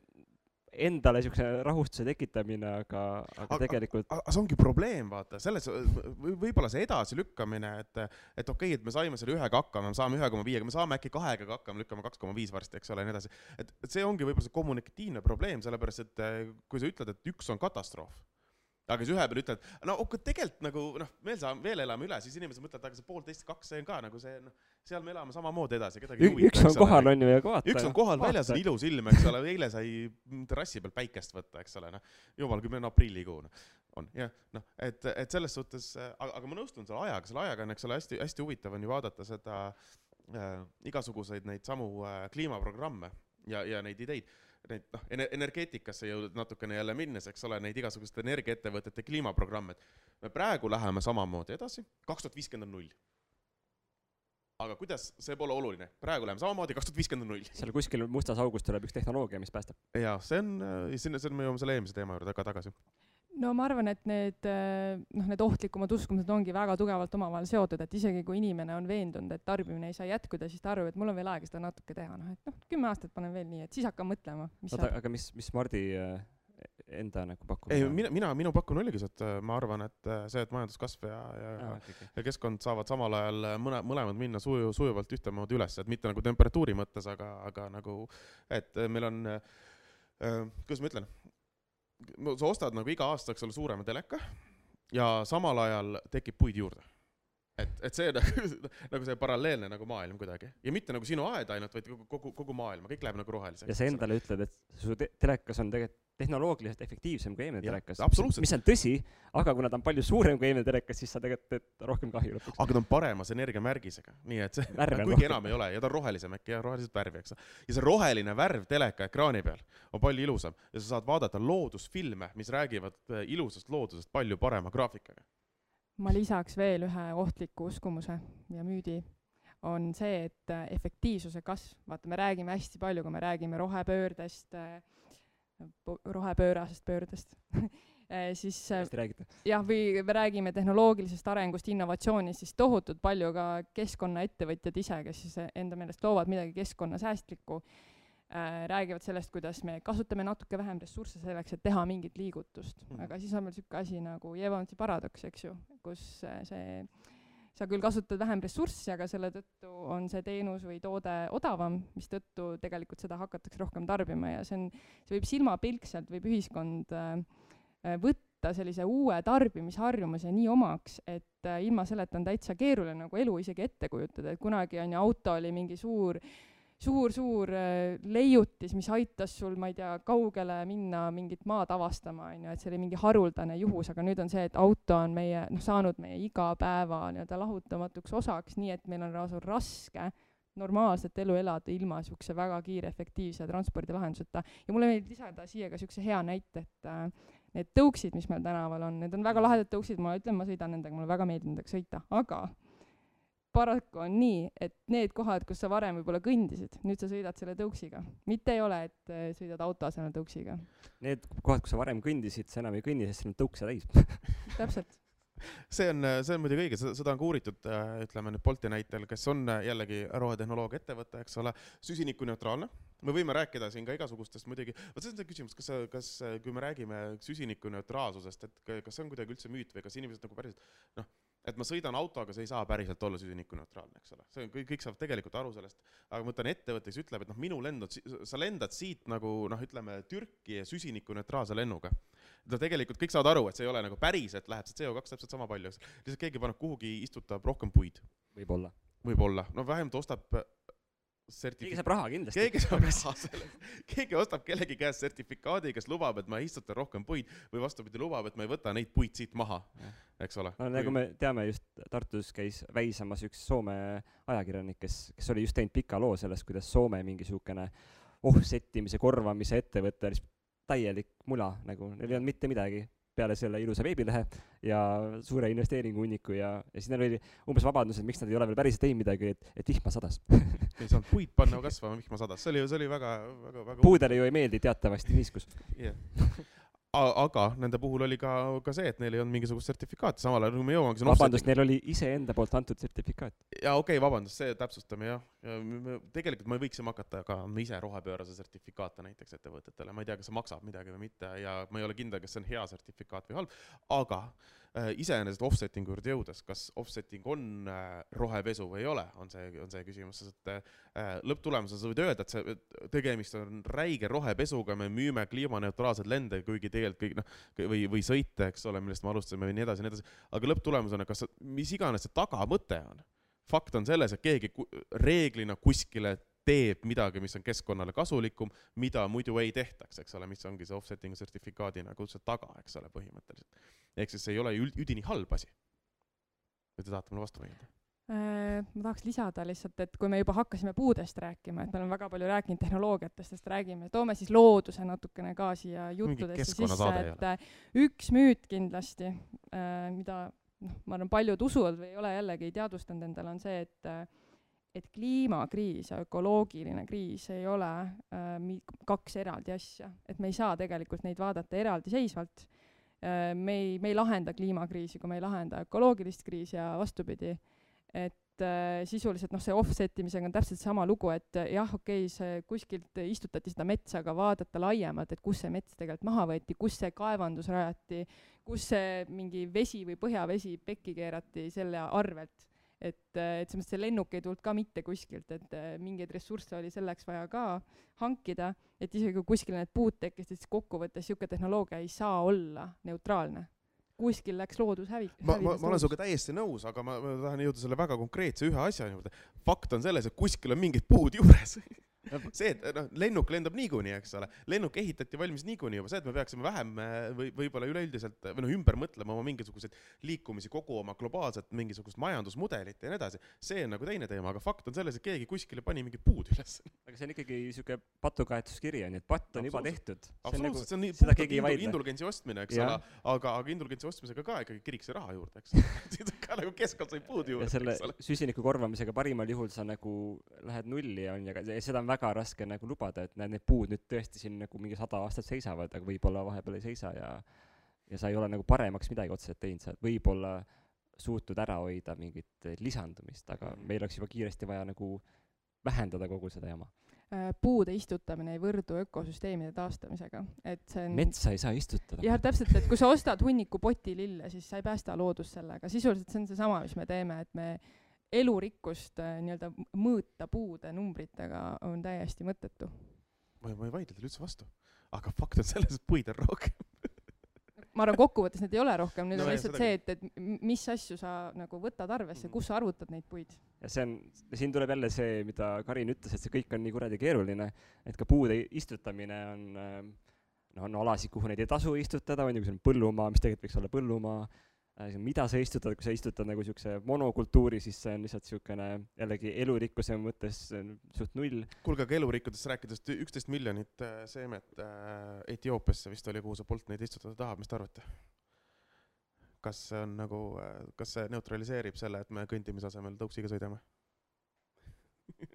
endale niisuguse rahustuse tekitamine, aga, aga Aga- tegelikult aga see ongi probleem, vaata, selles või võib-olla see edasilükkamine, et, et okei okay,, et me saime selle ühega hakkama, me saame ühe koma viiega, me saame äkki kahega ka hakkama, lükkame kaks koma viis varsti, eks ole, ja nii edasi. et, et see ongi võib-olla see kommunikatiivne probleem, sellepärast et eh, kui sa ütled, et üks on katastroof, aga siis ühe peale ütled, no okei, tegelikult nagu noh, veel saame, veel elame üle, siis inimesed mõtlevad, aga see poolteist, kaks, see on ka nagu see noh, seal me elame samamoodi edasi, kedagi ei huvita. üks on kohal, on ju, ja vaata. üks on kohal väljas, on ilus ilm, eks ole, eile sai terrassi peal päikest võtta, eks ole, noh, jumal, kui meil on aprillikuu, noh, on jah, noh, et, et selles suhtes, aga, aga ma nõustun selle ajaga, selle ajaga on, eks ole, hästi-hästi huvitav on ju vaadata seda äh, igasuguseid neid samu äh, kliimaprogramme ja, ja neid ideid neid noh, energeetikasse jõudnud natukene jälle minnes, eks ole, neid igasuguste energiaettevõtete kliimaprogramme, et me praegu läheme samamoodi edasi, kaks tuhat viiskümmend on null. aga kuidas, see pole oluline, praegu läheme samamoodi, kaks tuhat viiskümmend on null. seal kuskil mustas augus tuleb üks tehnoloogia, mis päästab. jaa, see on, sinna, sinna me jõuame selle eelmise teema juurde ka tagasi. No ma arvan, et need äh, noh, need ohtlikumad uskumused ongi väga tugevalt omavahel seotud, et isegi kui inimene on veendunud, et tarbimine ei saa jätkuda, siis ta arvab, et mul on veel aega seda natuke teha, noh et noh, kümme aastat panen veel nii, et siis hakkan mõtlema, mis oota, aga mis, mis Mardi äh, enda nagu pakub? ei, mina, mina, minu pakun oligi see, et äh, ma arvan, et äh, see, et majanduskasv ja, ja okei, okei. ja keskkond saavad samal ajal äh, mõne, mõlemad minna suju, sujuvalt ühtemoodi üles, et mitte nagu temperatuuri mõttes, aga, aga nagu, et äh, meil on äh,, kuidas ma ütlen, sa ostad nagu iga aasta, eks ole, suurema teleka ja samal ajal tekib puid juurde. et, et see [LAUGHS] nagu, nagu see paralleelne nagu maailm kuidagi ja mitte nagu sinu aed ainult, vaid kogu, kogu, kogu maailma, kõik läheb nagu roheliseks. ja sa endale ütled, et su te telekas on tegelikult tehnoloogiliselt efektiivsem kui eelmine telekas. mis on tõsi, aga kuna ta on palju suurem kui eelmine telekas, siis sa tegelikult teed rohkem kahju lõpuks. aga ta on paremas energiamärgisega, nii et see, [LAUGHS] kuigi rohkem. enam ei ole ja ta on rohelisem äkki jah, roheliselt värvi, eks. ja see roheline värv teleka ekraani peal on palju ilusam ja sa saad vaadata loodusfilme, mis räägivad äh, ilusast loodusest palju parema graafikaga. Ma lisaks veel ühe ohtliku uskumuse ja müüdi, on see, et äh, efektiivsuse kasv, vaata, me räägime hästi palju, kui me räägime rohepöördest, rohepöörasest pöördest [LAUGHS] siis äh, räägite. jah, või me räägime tehnoloogilisest arengust, innovatsioonist, siis tohutult palju ka keskkonnaettevõtjad ise, kes siis enda meelest loovad midagi keskkonnasäästlikku äh,, räägivad sellest, kuidas me kasutame natuke vähem ressursse selleks, et teha mingit liigutust mm. -hmm. aga siis on veel niisugune asi nagu Jevonsi paradoks, eks ju, kus äh, see sa küll kasutad vähem ressurssi, aga selle tõttu on see teenus või toode odavam, mistõttu tegelikult seda hakatakse rohkem tarbima ja see on, see võib silmapilkselt, võib ühiskond äh, äh, võtta sellise uue tarbimisharjumuse nii omaks, et äh, ilma selleta on täitsa keeruline nagu elu isegi ette kujutada, et kunagi on ju auto oli mingi suur suur-suur äh, leiutis, mis aitas sul, ma ei tea, kaugele minna mingit maad avastama, on ju, et see oli mingi haruldane juhus, aga nüüd on see, et auto on meie, noh, saanud meie igapäeva nii-öelda lahutamatuks osaks, nii et meil on lausa raske normaalset elu elada ilma niisuguse väga kiire efektiivse transpordilahenduseta. ja mulle meeldib lisada siia ka niisuguse hea näite, et äh, need tõuksid, mis meil tänaval on, need on väga lahedad tõuksid, ma ütlen, ma sõidan nendega, mulle väga meeldib nendega sõita, aga paraku on nii, et need kohad, kus sa varem võib-olla kõndisid, nüüd sa sõidad selle tõuksiga. mitte ei ole, et äh, sõidad auto asemel tõuksiga. Need kohad, kus sa varem kõndisid, sa enam ei kõnni, sest sul on tõukse täis. [LAUGHS] täpselt. see on, see on muidugi õige, seda, on ka uuritud, ütleme nüüd Bolti näitel, kes on äh, jällegi rohetehnoloogia ettevõte, eks ole, süsinikuneutraalne. me võime rääkida siin ka igasugustest muidugi, vot see on see küsimus, kas, kas äh, kui me räägime süsinikuneutraalsusest, et ka- kas see on kuidagi üldse müüt või kas inimesed nagu päriselt noh, et ma sõidan autoga, see ei saa päriselt olla süsinikuneutraalne, eks ole, see on, kõik, kõik saavad tegelikult aru sellest, aga ma mõtlen ettevõte, kes ütleb, et noh, minu lend on, sa lendad siit nagu noh, ütleme Türki süsinikuneutraalse lennuga no tegelikult kõik saavad aru, et see ei ole nagu päriselt läheb see CO2 täpselt sama palju, eks. lihtsalt keegi paneb kuhugi, istutab rohkem puid, võib-olla. võib-olla, no vähemalt ostab sertifikaadi keegi saab raha kindlasti. keegi saab raha sellest, keegi ostab kellegi käest sertifikaadi, kes lubab, et ma istutan rohkem puid või vastupidi, lubab, et ma ei võta neid puid siit maha, eks ole. no nagu me teame, just Tartus käis väisamas üks Soome ajakirjanik, kes, kes oli just teinud pika loo sellest, kuidas Soome mingi siukene offset imise, korvamise ettevõte oli täielik mula nagu, neil ei olnud mitte midagi peale selle ilusa veebilehe ja suure investeeringuhunniku ja, ja siis neil oli umbes vabandus, et miks nad ei ole veel päriselt teinud midagi, et, et vihma sadas. [LAUGHS] ei saanud puid panna [LAUGHS] kasvama, vihma sadas, see oli, see oli väga, väga, väga puudele ju ei meeldi teatavasti niiskus. yeah.. Aga nende puhul oli ka, ka see, et neil ei olnud mingisugust sertifikaati, samal ajal kui me jõuamegi sinna vabandust, offset'i- neil oli iseenda poolt antud sertifikaat. jaa, okei okay,, vabandust, see täpsustame jah. tegelikult me võiksime hakata ka andma ise rohepöörase sertifikaate näiteks ettevõtetele, ma ei tea, kas see maksab midagi või mitte ja ma ei ole kindel, kas see on hea sertifikaat või halb, aga äh, iseenesest offsetting'u juurde jõudes, kas offsetting on äh, rohepesu või ei ole, on see, on see küsimus, sest et äh, lõpptulemusena sa võid öelda, et see, tegemist on räige rohepesuga, me müüme kliimaneutraalseid lende, kuigi tegelikult kõik noh, või, või sõite, eks ole, millest me alustasime ja nii edasi ja nii edasi, aga lõpptulemusena, kas, mis iganes see tagamõte on, fakt on selles, et keegi reeglina kuskile teeb midagi, mis on keskkonnale kasulikum, mida muidu ei tehtaks, eks ole, mis ongi see offsetting'u sertifikaadi nagu see taga, eks ole, põhimõtteliselt. ehk siis see ei ole ju üdini halb asi. või te tahate mulle vastu vaielda? Äh, ma tahaks lisada lihtsalt, et kui me juba hakkasime puudest rääkima, et me oleme väga palju rääkinud tehnoloogiatest, sest räägime, toome siis looduse natukene ka siia juttudesse sisse, et äh, üks müüt kindlasti, mida noh, ma arvan, paljud usuvad või ei ole jällegi teadvustanud endale, on see, et äh, et kliimakriis ja ökoloogiline kriis ei ole äh, kaks eraldi asja, et me ei saa tegelikult neid vaadata eraldiseisvalt äh,. me ei, me ei lahenda kliimakriisi, kui me ei lahenda ökoloogilist kriisi ja vastupidi et äh, sisuliselt noh, see offset imisega on täpselt sama lugu, et äh, jah, okei okay,, see kuskilt istutati seda metsa, aga vaadata laiemalt, et kus see mets tegelikult maha võeti, kus see kaevandus rajati, kus see mingi vesi või põhjavesi pekki keerati selle arvelt. et, et selles mõttes see lennuk ei tulnud ka mitte kuskilt, et äh, mingeid ressursse oli selleks vaja ka hankida, et isegi kui kuskil need puud tekkisid, siis kokkuvõttes niisugune tehnoloogia ei saa olla neutraalne. kuskil läks loodus hävi-, ma, ma, ma olen sinuga täiesti nõus, aga ma, ma tahan jõuda selle väga konkreetse ühe asja juurde. fakt on selles, et kuskil on mingid puud juures. [LAUGHS] see, et noh, lennuk lendab niikuinii, eks ole, lennuk ehitati valmis niikuinii juba, see, et me peaksime vähem äh, või võib-olla üleüldiselt või noh, ümber mõtlema oma mingisuguseid liikumisi, kogu oma globaalset mingisugust majandusmudelit ja nii edasi, see on nagu teine teema, aga fakt on selles, et keegi kuskile pani mingid puud üles. aga see on ikkagi siuke patukaetuskiri on ju, et patt on juba tehtud. absoluutselt, see on nii seda puhtalt indul, indulgentsi ostmine, eks ole, aga, aga indulgentsi ostmisega ka ikkagi kirik sai raha juurde, eks. [LAUGHS] siis on ka nagu keskkond sai puud juurde, eks ole. süsiniku korvamisega parimal juhul sa nagu lähed nulli on ju, aga seda on väga raske nagu lubada, et näed, need puud nüüd tõesti siin nagu mingi sada aastat seisavad, aga võib-olla vahepeal ei seisa ja ja sa ei ole nagu paremaks midagi otseselt teinud, sa oled võib-olla suutnud ära hoida mingit lisandumist, aga Mhm. meil oleks juba kiiresti vaja nagu vähendada kogu seda jama. äh, puude istutamine ei võrdu ökosüsteemide taastamisega, et see on metsa ei saa istutada. jah, täpselt, et kui sa ostad hunniku poti lille, siis sa ei päästa loodust sellega, sisuliselt see on seesama, mis me teeme, et me elurikkust äh, nii-öelda mõõta puude numbritega on täiesti mõttetu. ma ei, ma ei vaidle teile üldse vastu, aga fakt on selles, et puid on rohkem. [LAUGHS] ma arvan, kokkuvõttes neid ei ole rohkem, nüüd No on lihtsalt see, et, et mis asju sa nagu võtad arvesse, Mhm. kus sa arvutad neid puid. ja see on, siin tuleb jälle see, mida Karin ütles, et see kõik on nii kuradi keeruline, et ka puude istutamine on äh, noh, on alasid, kuhu neid ei tasu istutada, on ju, kui see on põllumaa, mis tegelikult võiks olla põllumaa mida sa istutad, kui sa istutad nagu siukse monokultuuri, siis see on lihtsalt siukene jällegi elurikkuse mõttes äh, suht null. kuulge, aga elurikkudest rääkides, üksteist miljonit äh, seemet äh, Etioopiasse vist oli, kuhu see Bolt neid istutada tahab, mis te arvate? kas see on nagu, kas see neutraliseerib selle, et me kõndimise asemel tõuksiga sõidame?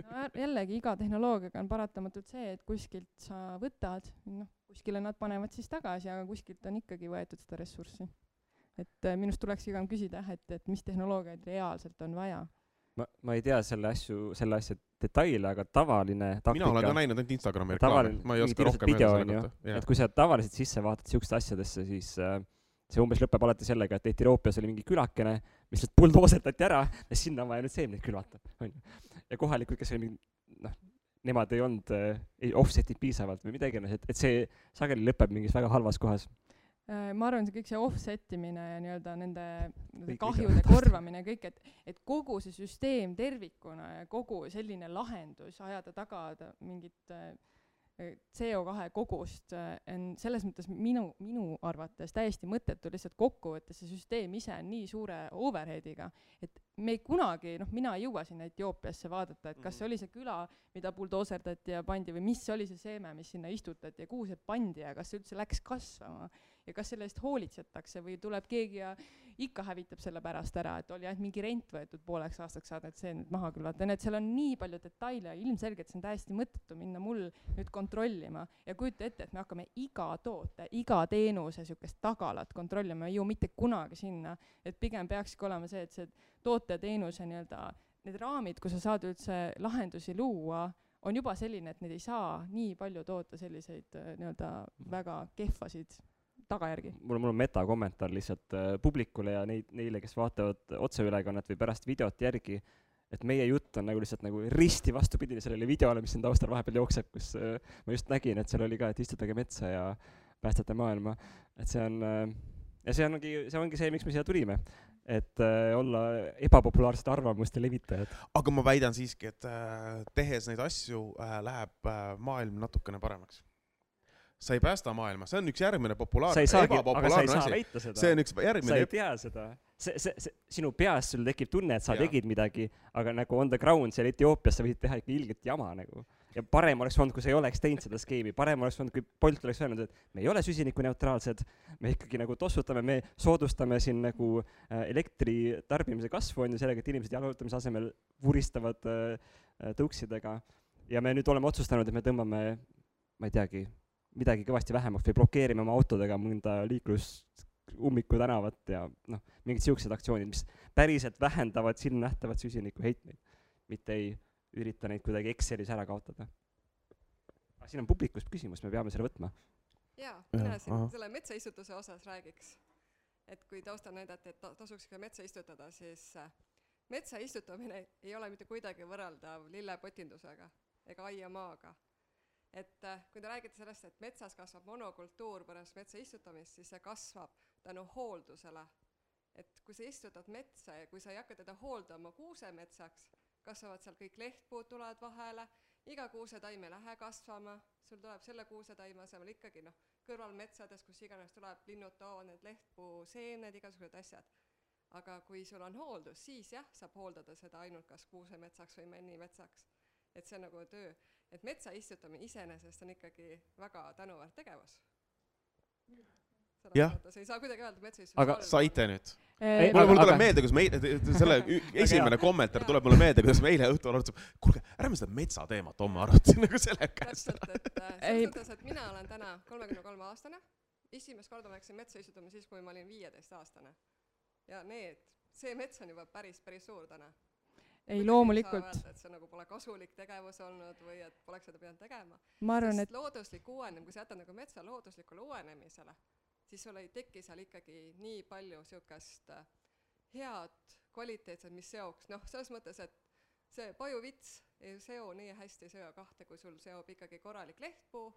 no jällegi iga tehnoloogiaga on paratamatult see, et kuskilt sa võtad, noh, kuskile nad panevad siis tagasi, aga kuskilt on ikkagi võetud seda ressurssi. Et äh, minust tuleks pigem küsida jah, et, et mis tehnoloogiaid reaalselt on vaja. ma, ma ei tea selle asju, selle asja detaile, aga tavaline taktika mina olen ka näinud ainult Instagrami reklaame ma ei oska rohkem video öelda on selle kohta. et kui sa tavaliselt sisse vaatad siukeste asjadesse, siis äh, see umbes lõpeb alati sellega, et Etioopias oli mingi külakene, mis lihtsalt buldoosetati ära ja sinna on vaja nüüd seemneid külvata, onju. ja kohalikud, kes oli mingi noh, nemad ei olnud äh,, ei offset'id piisavalt või midagi iganes, et, et see sageli lõpeb mingis väga halvas kohas. Äh, ma arvan, see kõik see offset imine ja nii-öelda nende, kahjude korvamine ja kõik, et, et kogu see süsteem tervikuna ja kogu selline lahendus ajada taga ta- mingit äh, CO2 kogust äh, on selles mõttes minu, minu arvates täiesti mõttetu, lihtsalt kokkuvõttes see süsteem ise on nii suure overhead'iga, et me ei kunagi, noh, mina ei jõua sinna Etioopiasse vaadata, et kas see oli see küla, mida buldooserdati ja pandi või mis oli see seeme, mis sinna istutati ja kuhu see pandi ja kas see üldse läks kasvama ja kas selle eest hoolitsetakse või tuleb keegi ja ikka hävitab selle pärast ära, et oli ainult mingi rent võetud pooleks aastaks saada, et see nüüd maha külvata, nii et seal on nii palju detaile ilmselgelt see on täiesti mõttetu minna mul nüüd kontrollima ja kujuta ette, et me hakkame iga toote, iga teenuse niisugust tagalat kontrollima, jõua mitte kunagi sinna, et pigem peakski olema see, et see toote teenuse nii-öelda need raamid, kus sa saad üldse lahendusi luua, on juba selline, et need ei saa nii palju toota selliseid äh, nii-öelda väga kehvasid tagajärgi. mul, mul on metakommentaar lihtsalt äh, publikule ja neid, neile, kes vaatavad otseülekannet või pärast videot järgi, et meie jutt on nagu lihtsalt nagu risti vastupidine sellele videole, mis siin taustal vahepeal jookseb, kus äh, ma just nägin, et seal oli ka, et istutage metsa ja päästate maailma. et see on äh,, ja see ongi, see ongi see, miks me siia tulime. et äh, olla ebapopulaarsete arvamuste levitajad. aga ma väidan siiski, et äh, tehes neid asju äh, läheb äh, maailm natukene paremaks. Sa ei päästa maailma, see on üks järgmine sa populaarne sa ebapopulaarne asi. see on üks sa järgmine ei tea seda. see, see, see, sinu peas sul tekib tunne, et sa Jaa. tegid midagi, aga nagu on the ground seal Etioopias sa võid teha ikka ilget jama nagu. ja parem oleks olnud, kui sa ei oleks teinud seda skeemi, parem oleks olnud, kui Bolt oleks öelnud, et me ei ole süsinikuneutraalsed, me ikkagi nagu tossutame, me soodustame siin nagu äh, elektri tarbimise kasvu on ju sellega, et inimesed jalutamise asemel vuristavad äh, äh, tõuksidega. ja me nüüd oleme otsustanud, et me tõmbame, ma ei teagi, midagi kõvasti vähemaks või blokeerime oma autodega mõnda liiklus ummiku tänavat ja noh, mingid siuksed aktsioonid, mis päriselt vähendavad silmnähtavat süsinikuheitmeid, mitte ei ürita neid kuidagi Excelis ära kaotada. aga siin on publikust küsimus, me peame selle võtma. jaa, mina siin ahah. selle metsaistutuse osas räägiks. et kui taustal näidati, et ta- tasuks ka metsa istutada, siis äh, metsa istutamine ei ole mitte kuidagi võrreldav lillepotindusega ega aiamaaga. Et äh, kui te räägite sellest, et metsas kasvab monokultuur pärast metsa istutamist, siis see kasvab tänu hooldusele. et kui sa istutad metsa ja kui sa ei hakka teda hooldama kuusemetsaks, kasvavad seal kõik lehtpuud tulevad vahele, iga kuusetaim ei lähe kasvama, sul tuleb selle kuusetaime asemel ikkagi noh, kõrvalmetsades, kus iganes tuleb, linnud toovad need lehtpuu seened, igasugused asjad. aga kui sul on hooldus, siis jah, saab hooldada seda ainult kas kuusemetsaks või männimetsaks. et see on nagu töö, et metsa istutamine iseenesest on ikkagi väga tänuväärt tegevus. Jah. mõttes ei saa kuidagi öelda, et metsa istutamine Aga saite nüüd? Ei, aga- mulle tuleb aga- meelde, kuidas me eile, selle esimene kommentaar tuleb mulle meelde, kuidas me eile õhtul arutasime, kuulge, ärme seda metsateemat homme arutame [LAUGHS] nagu selle käest. täpselt, et äh, Ei. selles mõttes, et mina olen täna kolmekümne kolme aastane, esimest korda ma läksin metsa istutama siis, kui ma olin viieteistaastane. ja need, see mets on juba päris, päris suur täna. Ei, loomulikult. et see nagu pole kasulik tegevus olnud või et poleks seda pidanud tegema. sest et looduslik uuenemine, kui sa jätad nagu metsa looduslikule uuenemisele, siis sul ei teki seal ikkagi nii palju siukest äh, head kvaliteetset, mis seoks, noh, selles mõttes, et see pajuvits ei seo nii hästi CO2, kui sul seob ikkagi korralik lehtpuu.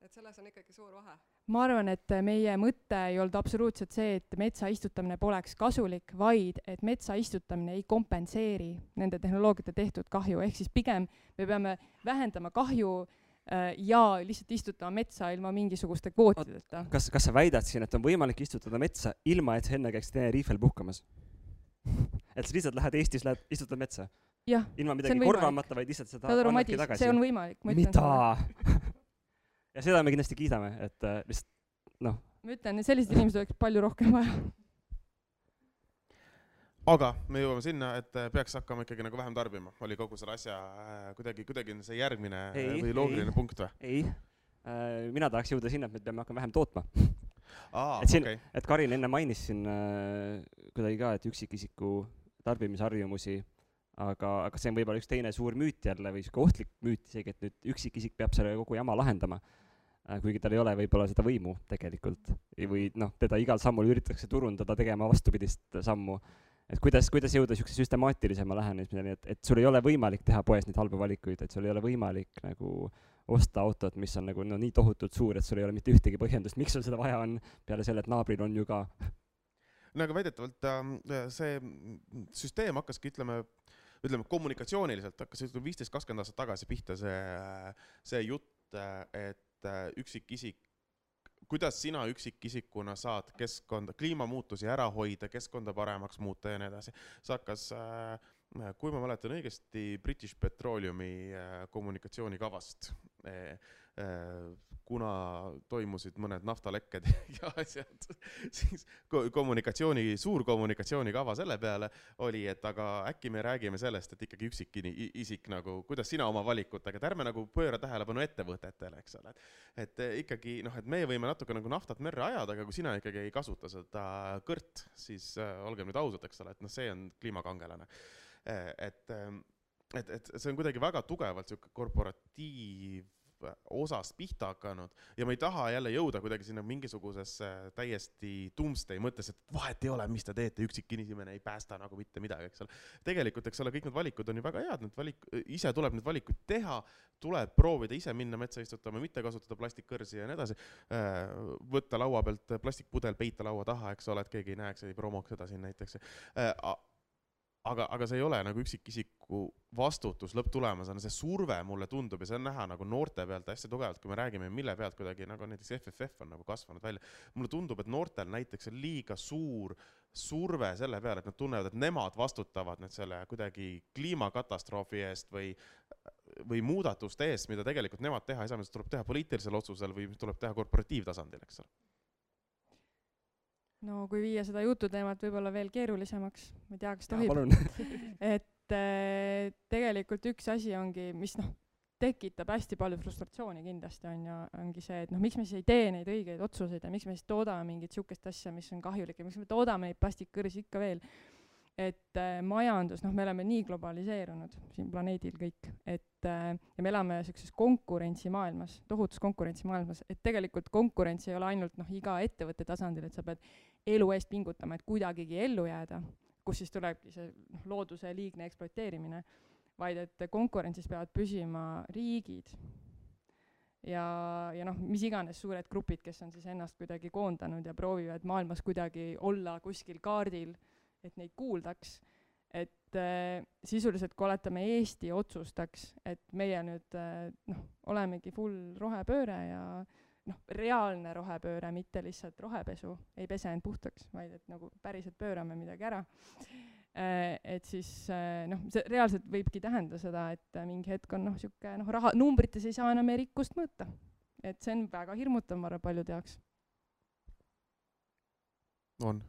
et selles on ikkagi suur vahe. Ma arvan, et meie mõte ei olnud absoluutselt see, et metsa istutamine poleks kasulik, vaid et metsa istutamine ei kompenseeri nende tehnoloogiate tehtud kahju, ehk siis pigem me peame vähendama kahju äh, ja lihtsalt istutama metsa ilma mingisuguste kvootideta. kas, kas sa väidad siin, et on võimalik istutada metsa ilma, et sa enne käiksid Tenerifel puhkamas? [LAUGHS] et sa lihtsalt lähed Eestis, lähed, istutad metsa jah, ilma See midagi on võimalik. korvamata, vaid lihtsalt seda annadki tagasi? see on võimalik, ma ütlen mida? [LAUGHS] ja seda me kindlasti kiidame, et äh, lihtsalt noh, ma ütlen, selliseid inimesi oleks palju rohkem vaja. aga me jõuame sinna, et äh, peaks hakkama ikkagi nagu vähem tarbima, oli kogu selle asja äh, kuidagi, kuidagi on see järgmine äh, Ei, või loogiline ei. punkt või? ei äh,, mina tahaks jõuda sinna, et me peame hakkama vähem tootma. aa, Et siin- okei, et Karin enne mainis siin äh, kuidagi ka, et üksikisiku tarbimisharjumusi, aga, aga see on võib-olla üks teine suur müüt jälle või sihuke ohtlik müüt isegi, et nüüd üksikisik peab selle kogu jama lahendama äh,. Kuigi tal ei ole võib-olla seda võimu tegelikult või noh, teda igal sammul üritatakse turundada tegema vastupidist sammu et kuidas, kuidas jõuda niisuguse süstemaatilisema lähenemiseni, et, et sul ei ole võimalik teha poes neid halbu valikuid, et sul ei ole võimalik nagu osta autot, mis on nagu no nii tohutult suur, et sul ei ole mitte ühtegi põhjendust, miks sul seda vaja on, peale selle, et naabril on ju ka. no aga väidetavalt äh, see süsteem hakkaski, ütleme, ütleme kommunikatsiooniliselt hakkas viisteist, kakskümmend aastat tagasi pihta see, see jutt, et üksikisik kuidas sina üksikisikuna saad keskkonda, kliimamuutusi ära hoida, keskkonda paremaks muuta ja nii edasi. see hakkas äh, kui ma mäletan õigesti, British Petroleumi äh, kommunikatsioonikavast, äh, äh, kuna toimusid mõned naftalekked [LAUGHS] ja asjad, siis kommunikatsiooni, suur kommunikatsioonikava selle peale oli, et aga äkki me räägime sellest, et ikkagi üksik isik nagu, kuidas sina oma valikutega, et ärme nagu pööra tähelepanu ettevõtetele, eks ole. et ikkagi noh, et meie võime natuke nagu naftat merre ajada, aga kui sina ikkagi ei kasuta seda kõrt, siis äh, olgem nüüd ausad, eks ole, et noh, see on kliimakangelane Eh, et, ehm, et, et see on kuidagi väga tugevalt sihuke korporatiiv osast pihta hakanud ja ma ei taha jälle jõuda kuidagi sinna mingisugusesse täiesti doomsday mõttes, et vahet ei ole, mis te teete, üksik inimene ei päästa nagu mitte midagi, eks ole. tegelikult, eks ole, kõik need valikud on ju väga head, need valik, ise tuleb neid valikuid teha, tuleb proovida ise minna metsa istutama, mitte kasutada plastikkõrsi ja nii edasi. Äh, võtta laua pealt plastikpudel, peita laua taha, eks ole, et keegi ei näeks, ei promoks seda siin näiteks äh, aga, aga see ei ole nagu üksikisiku vastutus lõpptulemusena, see surve mulle tundub ja see on näha nagu noorte pealt hästi tugevalt, kui me räägime, mille pealt kuidagi nagu näiteks FFF on nagu kasvanud välja. mulle tundub, et noortel näiteks on liiga suur surve selle peale, et nad tunnevad, et nemad vastutavad nüüd selle kuidagi kliimakatastroofi eest või või muudatuste eest, mida tegelikult nemad teha ei saa, mis tuleb teha poliitilisel otsusel või mis tuleb teha korporatiivtasandil, eks ole no kui viia seda jututeemat võib-olla veel keerulisemaks, ma ei tea, kas tohib. [LAUGHS] et äh, tegelikult üks asi ongi, mis noh, tekitab hästi palju frustratsiooni kindlasti on ju, ongi see, et noh, miks me siis ei tee neid õigeid otsuseid ja miks me siis toodame mingit niisugust asja, mis on kahjulik ja miks me toodame neid plastikkõrsi ikka veel et äh, majandus, noh, me oleme nii globaliseerunud siin planeedil kõik, et äh, ja me elame niisuguses konkurentsimaailmas, tohutus konkurentsimaailmas, et tegelikult konkurents ei ole ainult noh, iga ettevõtte tasandil, et sa pead elu eest pingutama, et kuidagigi ellu jääda, kus siis tulebki see noh, looduse liigne ekspluateerimine, vaid et konkurentsis peavad püsima riigid ja, ja noh, mis iganes suured grupid, kes on siis ennast kuidagi koondanud ja proovivad maailmas kuidagi olla kuskil kaardil et neid kuuldaks, et äh, sisuliselt kui oletame, Eesti otsustaks, et meie nüüd äh, noh, olemegi full rohepööre ja noh, reaalne rohepööre, mitte lihtsalt rohepesu, ei pese end puhtaks, vaid et nagu päriselt pöörame midagi ära äh,, et siis äh, noh, see reaalselt võibki tähendada seda, et mingi hetk on noh, niisugune noh, raha, numbrites ei saa enam meie rikkust mõõta. et see on väga hirmutav, ma arvan, paljude jaoks. on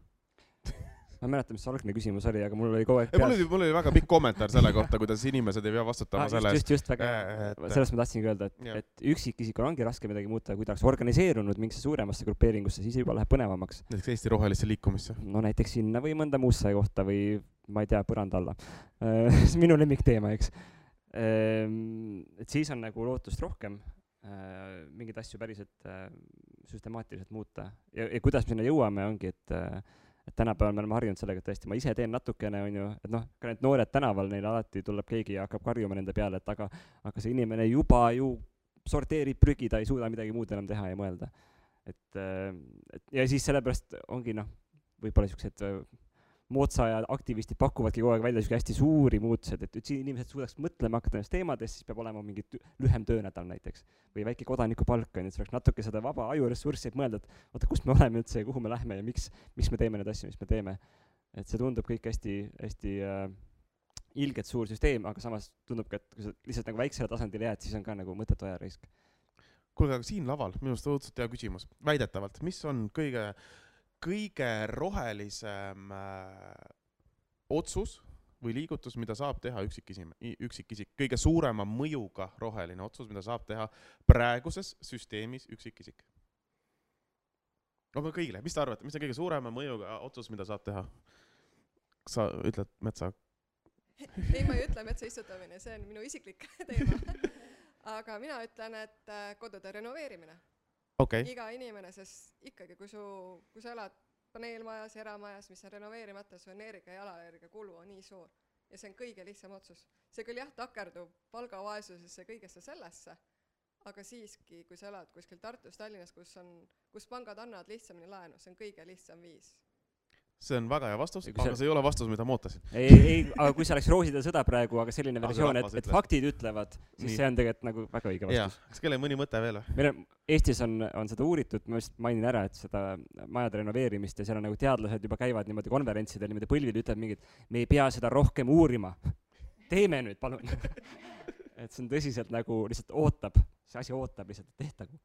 ma ei mäleta, mis see algne küsimus oli, aga mul oli kogu aeg peas. mul oli, mul oli väga pikk kommentaar selle kohta, kuidas inimesed ei pea vastutama ah, selle eest. just, just, väga hea. sellest ma tahtsingi öelda, et, et üksikisikul ongi raske midagi muuta, kui ta oleks organiseerunud mingisse suuremasse grupeeringusse, siis juba läheb põnevamaks. näiteks Eesti Rohelisse Liikumisse. no näiteks sinna või mõnda muusse kohta või ma ei tea, põranda alla [LAUGHS] see on minu lemmikteema, eks. Ehm, et siis on nagu lootust rohkem mingeid asju päriselt süstemaatiliselt muuta ja, ja kuidas me sinna jõuame, ongi, et et tänapäeval me oleme harjunud sellega, et tõesti, ma ise teen natukene, on ju, et noh, ka need noored tänaval, neil alati tuleb keegi ja hakkab karjuma nende peale, et aga, aga see inimene juba ju sorteerib prügi, ta ei suuda midagi muud enam teha ja mõelda. et, et ja siis sellepärast ongi noh, võib-olla niisugused moodsa aja aktivistid pakuvadki kogu aeg välja niisuguseid hästi suuri muutused, et üldse inimesed suudaks mõtlema hakata nendest teemadest, siis peab olema mingi lühem töönädal näiteks. või väike kodanikupalk, on ju, et oleks natuke seda vaba ajuressurssi, et mõelda, et oota, kus me oleme üldse ja kuhu me lähme ja miks, miks me teeme neid asju, mis me teeme. et see tundub kõik hästi, hästi äh, ilgelt suur süsteem, aga samas tundub ka, et kui sa lihtsalt nagu väiksele tasandile jääd, siis on ka nagu mõttetu ajaraisk. kuulge, aga siin laval minu arust õudselt hea küsimus, väidetavalt, mis on kõige äh, kõige rohelisem äh, otsus või liigutus, mida saab teha üksikisim-, üksikisik, kõige suurema mõjuga roheline otsus, mida saab teha praeguses süsteemis üksikisik? no kõigile, mis te arvate, mis on kõige suurema mõjuga otsus, mida saab teha? sa ütled metsa? ei, ma ei ütle metsa istutamine, see on minu isiklik [LAUGHS] teema. [LAUGHS] aga mina ütlen, et äh, kodude renoveerimine okay.. iga inimene, sest ikkagi, kui su, kui sa elad paneelmajas, eramajas, mis on renoveerimata, su energia jalajärge kulu on nii suur. Ja see on kõige lihtsam otsus. see küll jah, takerdub palgavaesusesse, kõigesse sellesse, aga siiski, kui sa elad kuskil Tartus, Tallinnas, kus on, kus pangad annavad lihtsamini laenu, see on kõige lihtsam viis see on väga hea vastus, aga see- ei ole vastus, mida ma ootasin. ei, ei, aga kui see oleks rooside sõda praegu, aga selline versioon, et et faktid ütlevad, siis Nii. see on tegelikult nagu väga õige vastus., kas kellel mõni mõte veel või? meil on, Eestis on, on seda uuritud, ma lihtsalt mainin ära, et seda majade renoveerimist ja seal on nagu teadlased juba käivad niimoodi konverentsidel niimoodi põlvil, ütlevad mingit, me ei pea seda rohkem uurima. [LAUGHS] teeme nüüd, palun. [LAUGHS] et see on tõsiselt nagu lihtsalt ootab, see asi ootab lihtsalt, tehtagu.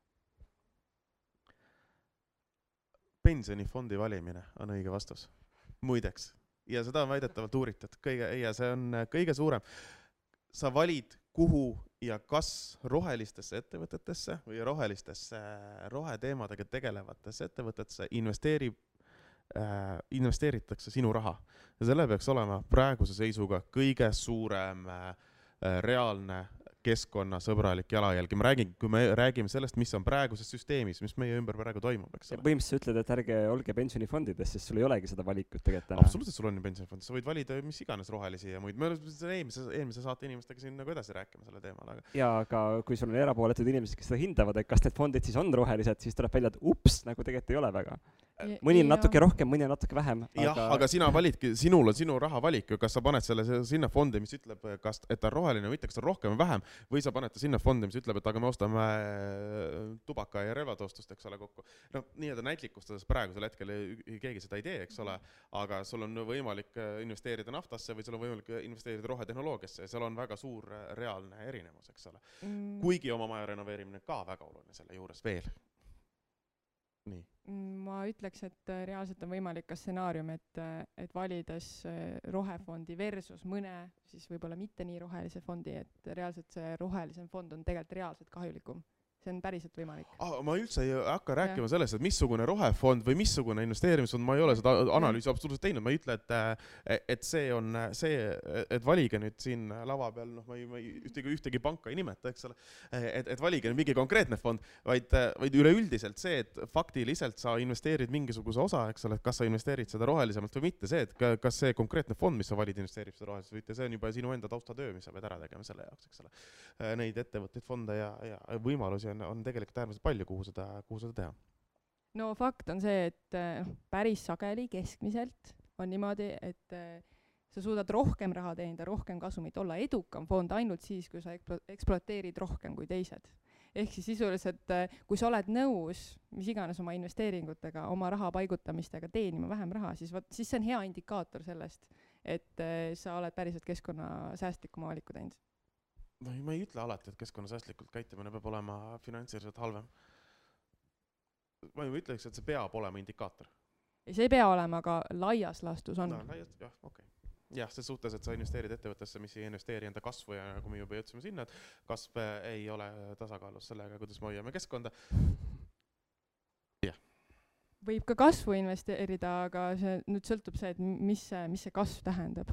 Pensionifondi valimine on õige vastus, muideks. ja seda on väidetavalt uuritud kõige ja see on äh, kõige suurem. sa valid, kuhu ja kas rohelistesse ettevõtetesse või rohelistesse roheteemadega tegelevatesse ettevõtetesse investeerib äh,, investeeritakse sinu raha ja selle peaks olema praeguse seisuga kõige suurem äh, äh, reaalne keskkonnasõbralik jalajälg ja ma räägin, kui me räägime sellest, mis on praeguses süsteemis, mis meie ümber praegu toimub, eks ole. põhimõtteliselt sa ütled, et ärge olge pensionifondides, sest sul ei olegi seda valikut tegelikult täna. absoluutselt, sul on ju pensionifond, sa võid valida mis iganes rohelisi ja muid, me oleme eelmise, eelmise saate inimestega siin nagu edasi rääkima sellel teemal, aga jaa, aga kui sul on erapooletud inimesed, kes seda hindavad, et kas need fondid siis on rohelised, siis tuleb välja, et ups, nagu tegelikult ei ole väga. Mõni on natuke rohkem, mõni on natuke vähem, jah, aga sina validki, sinul on sinu raha valik ju, kas sa paned selle se- sinna fondi, mis ütleb, kas, et ta on roheline või mitte, kas ta on rohkem või vähem, või sa paned ta sinna fondi, mis ütleb, et aga me ostame äh, tubaka ja relvatoostust, eks ole, kokku. noh, nii-öelda näitlikustades praegusel hetkel keegi seda ei tee, eks ole, aga sul on võimalik äh, investeerida naftasse või sul on võimalik äh, investeerida rohetehnoloogiasse ja seal on väga suur reaalne erinevus, eks ole. Mm, kuigi oma maja renoveerimine ka väga oluline selle juures veel. nii, ma ütleks, et äh, reaalselt on võimalik ka stsenaarium, et, et valides äh, rohefondi versus mõne siis võib-olla mitte nii rohelise fondi, et reaalselt see rohelisem fond on tegelikult reaalselt kahjulikum. See on päriselt võimalik. ah, ma üldse ei hakka rääkima sellest, et missugune rohefond või missugune investeerimisfond, ma ei ole seda analüüsi absoluutselt teinud, ma ei ütle, et, et see on see, et valige nüüd siin lava peal, noh, ma ei, ma ei ühtegi, ühtegi panka ei nimeta, eks ole, et, et valige mingi konkreetne fond, vaid, vaid üleüldiselt see, et faktiliselt sa investeerid mingisuguse osa, eks ole, et kas sa investeerid seda rohelisemalt või mitte, see, et ka, kas see konkreetne fond, mis sa valid, investeerib seda roheliselt või mitte, see on juba sinu enda taustatöö, mis sa pead ära tegema selle jaoks, eks ole. Neid ettevõtteid, fonde ja, ja võimalusi on, on tegelikult äärmiselt palju, kuhu seda, kuhu seda teha. no fakt on see, et äh, noh, päris sageli keskmiselt on niimoodi, et äh, sa suudad rohkem raha teenida, rohkem kasumit, olla edukam fond ainult siis, kui sa eksplo-, ekspluateerid rohkem kui teised. ehk siis sisuliselt, kui sa oled nõus mis iganes oma investeeringutega, oma raha paigutamistega teenima vähem raha, siis vot, siis see on hea indikaator sellest, et sa oled päriselt keskkonnasäästlikuma valiku teinud. No ei- ma ei ütle alati, et keskkonnasäästlikult käitumine peab olema finantsiliselt halvem. ma ei ütleks, et see peab olema indikaator. ei, see ei pea olema, aga laias laastus on no laialt, jah, okei okay. jah, ses suhtes, et sa investeerid ettevõttesse, mis ei investeeri enda kasvu ja nagu me juba jõudsime sinna, et kasv äh, ei ole tasakaalus sellega, kuidas me hoiame keskkonda. võib ka kasvu investeerida, aga see nüüd sõltub see, et mis see, mis see kasv tähendab.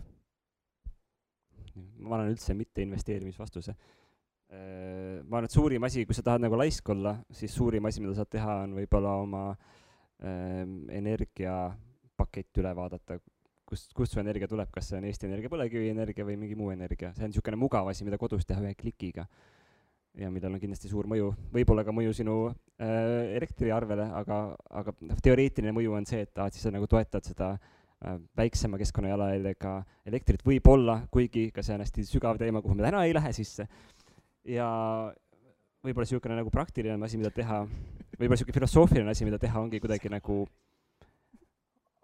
Ma annan üldse mitte investeerimisvastuse. ma arvan, et suurim asi, kui sa tahad nagu laisk olla, siis suurim asi, mida saad teha, on võib-olla oma ähm, energiapakett üle vaadata, kust, kust su energia tuleb, kas see on Eesti Energia põlevkivienergia või mingi muu energia, see on niisugune mugav asi, mida kodus teha ühe klikiga. ja millel on kindlasti suur mõju, võib-olla ka mõju sinu äh, elektriarvele, aga, aga noh, teoreetiline mõju on see, et aa, siis sa nagu toetad seda äh, väiksema keskkonnajalajäljega elektrit võib-olla, kuigi ka see on hästi sügav teema, kuhu me täna ei lähe sisse. ja võib-olla niisugune nagu praktiline asi, mida teha, võib-olla niisugune filosoofiline asi, mida teha, ongi kuidagi nagu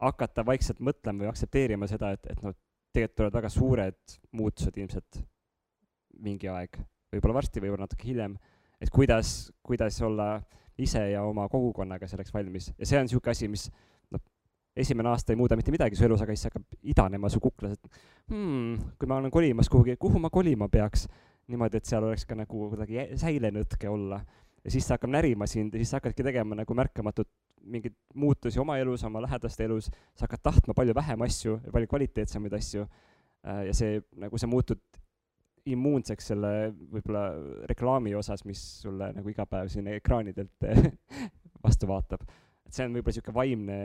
hakata vaikselt mõtlema või aktsepteerima seda, et, et noh, tegelikult tulevad väga suured muutused ilmselt mingi aeg, võib-olla varsti, võib-olla natuke hiljem, et kuidas, kuidas olla ise ja oma kogukonnaga selleks valmis. Ja see on niisugune asi, mis esimene aasta ei muuda mitte midagi su elus, aga siis hakkab idanema su kuklas, et hmm, kui ma olen kolimas kuhugi, kuhu ma kolima peaks, niimoodi, et seal oleks ka nagu kuidagi säilenõtke olla. ja siis see hakkab närima sind ja siis sa hakkadki tegema nagu märkamatut mingeid muutusi oma elus, oma lähedaste elus, sa hakkad tahtma palju vähem asju ja palju kvaliteetsemaid asju äh, ja see, nagu sa muutud immuunseks selle võib-olla reklaami osas, mis sulle nagu iga päev siin ekraanidelt [LAUGHS] vastu vaatab. et see on võib-olla niisugune vaimne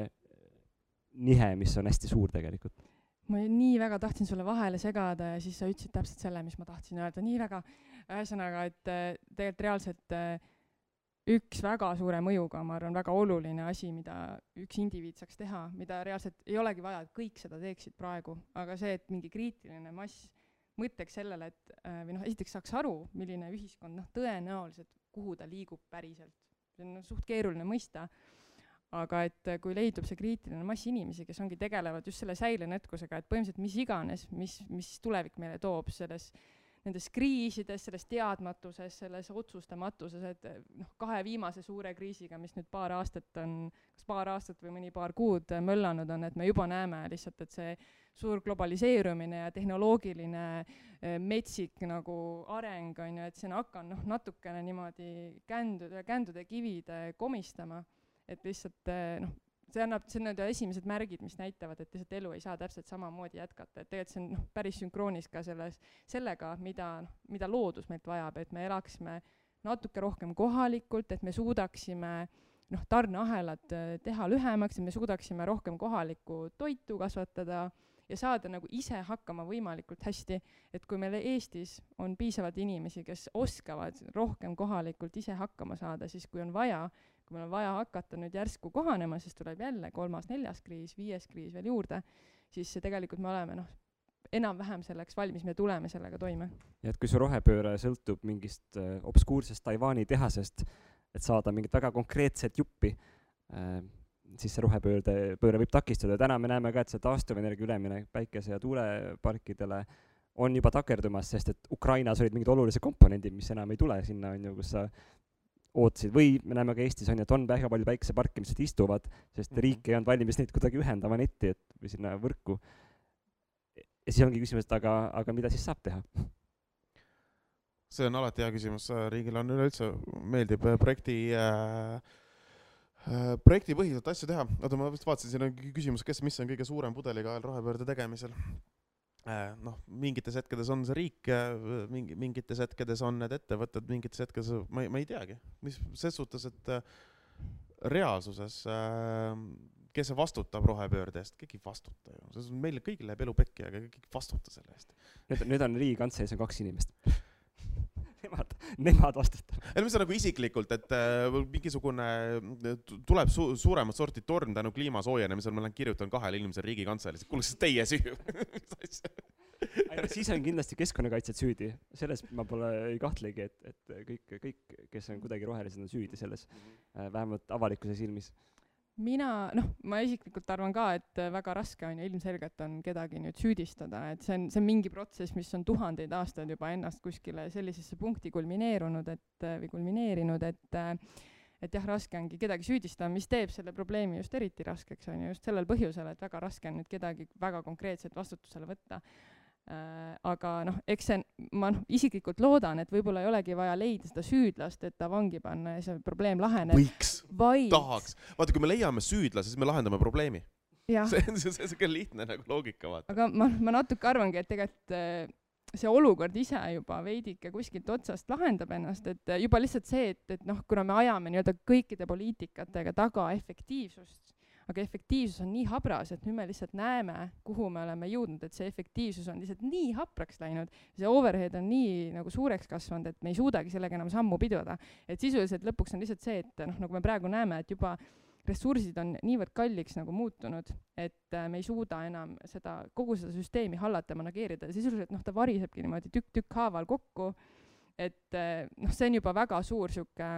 nihe, mis on hästi suur tegelikult. ma nii väga tahtsin sulle vahele segada ja siis sa ütlesid täpselt selle, mis ma tahtsin öelda, nii väga. ühesõnaga, et äh, tegelikult reaalselt äh, üks väga suure mõjuga, ma arvan, väga oluline asi, mida üks indiviid saaks teha, mida reaalselt ei olegi vaja, et kõik seda teeksid praegu, aga see, et mingi kriitiline mass mõtleks sellele, et äh, või noh, esiteks saaks aru, milline ühiskond noh, tõenäoliselt, kuhu ta liigub päriselt. see on suht keeruline mõista aga et kui leidub see kriitiline mass inimesi, kes ongi, tegelevad just selle säilenõtkusega, et põhimõtteliselt mis iganes, mis, mis tulevik meile toob selles, nendes kriisides, selles teadmatuses, selles otsustamatuses, et noh, kahe viimase suure kriisiga, mis nüüd paar aastat on, kas paar aastat või mõni paar kuud möllanud on, et me juba näeme lihtsalt, et see suur globaliseerumine ja tehnoloogiline eh, metsik nagu areng, on ju, et see on hakanud noh, natukene niimoodi kändude, kändude kivide komistama et lihtsalt eh, noh, see annab, see on need esimesed märgid, mis näitavad, et lihtsalt elu ei saa täpselt samamoodi jätkata, et tegelikult see on noh, päris sünkroonis ka selles, sellega, mida, noh, mida loodus meilt vajab, et me elaksime natuke rohkem kohalikult, et me suudaksime noh, tarneahelad eh, teha lühemaks, et me suudaksime rohkem kohalikku toitu kasvatada ja saada nagu ise hakkama võimalikult hästi, et kui meil Eestis on piisavalt inimesi, kes oskavad rohkem kohalikult ise hakkama saada, siis kui on vaja, kui meil on vaja hakata nüüd järsku kohanema, siis tuleb jälle kolmas-neljas kriis, viies kriis veel juurde, siis tegelikult me oleme noh, enam-vähem selleks valmis, me tuleme sellega toime. ja et kui su rohepööre sõltub mingist äh, obskuursest Taiwan'i tehasest, et saada mingit väga konkreetset juppi äh,, siis see rohepöörde, pööre võib takistuda ja täna me näeme ka, et see taastuvenergia üleminek päikese- ja tuuleparkidele on juba takerdumas, sest et Ukrainas olid mingid olulised komponendid, mis enam ei tule sinna, on ju, kus sa ootasid või me näeme ka Eestis on ju, et on väga palju päikeseparke, mis lihtsalt istuvad, sest mm -hmm. riik ei olnud valmis neid kuidagi ühendama netti, et või sinna võrku. ja siis ongi küsimus, et aga, aga mida siis saab teha? see on alati hea küsimus, riigil on üleüldse, meeldib projekti äh, äh projektipõhiselt asju teha, oota ma vist vaatasin, siin on küsimus, kes, mis on kõige suurem pudelikael rohepöörde tegemisel Äh, noh, mingites hetkedes on see riik, mingi, mingites hetkedes on need ettevõtted, mingites hetkedes ma ei, ma ei teagi, mis ses suhtes, et äh, reaalsuses äh, kes vastutab rohepöörde eest, keegi ei vastuta ju, meil kõigil läheb elu pekki, aga keegi ei vastuta selle eest. nüüd, nüüd on Riigikantseleis on kaks inimest nemad, nemad vastutavad. ei no mis on nagu isiklikult, et äh, mingisugune tuleb su suuremat sorti torm tänu kliima soojenemisele, ma lähen kirjutan kahele inimesele Riigikantseleis, kuule, see teie süü [LAUGHS] siis on kindlasti keskkonnakaitsjad süüdi, selles ma pole, ei kahtlegi, et, et kõik, kõik, kes on kuidagi rohelised, on süüdi selles mm, -hmm. vähemalt avalikkuse silmis mina, noh, ma isiklikult arvan ka, et väga raske on ju ilmselgelt on kedagi nüüd süüdistada, et see on, see on mingi protsess, mis on tuhandeid aastaid juba ennast kuskile sellisesse punkti kulmineerunud, et või kulmineerinud, et et jah, raske ongi kedagi süüdistada, mis teeb selle probleemi just eriti raskeks, on ju, just sellel põhjusel, et väga raske on nüüd kedagi väga konkreetselt vastutusele võtta Äh, aga noh, eks see, ma noh, isiklikult loodan, et võib-olla ei olegi vaja leida seda süüdlast, et ta vangi panna ja see probleem laheneb. võiks vaid..., tahaks. vaata, kui me leiame süüdlase, siis me lahendame probleemi. [LAUGHS] see on, see, on ka lihtne nagu loogika, vaata. aga ma, ma natuke arvangi, et tegelikult äh, see olukord ise juba veidike kuskilt otsast lahendab ennast, et juba lihtsalt see, et, et noh, kuna me ajame nii-öelda kõikide poliitikatega taga efektiivsust aga efektiivsus on nii habras, et nüüd me lihtsalt näeme, kuhu me oleme jõudnud, et see efektiivsus on lihtsalt nii hapraks läinud, see overhead on nii nagu suureks kasvanud, et me ei suudagi sellega enam sammu pidada. et sisuliselt lõpuks on lihtsalt see, et noh, nagu me praegu näeme, et juba ressursid on niivõrd kalliks nagu muutunud, et äh, me ei suuda enam seda, kogu seda süsteemi hallata manageerida ja sisuliselt noh, ta varisebki niimoodi tükk-tükk haaval kokku, et äh, noh, see on juba väga suur sihuke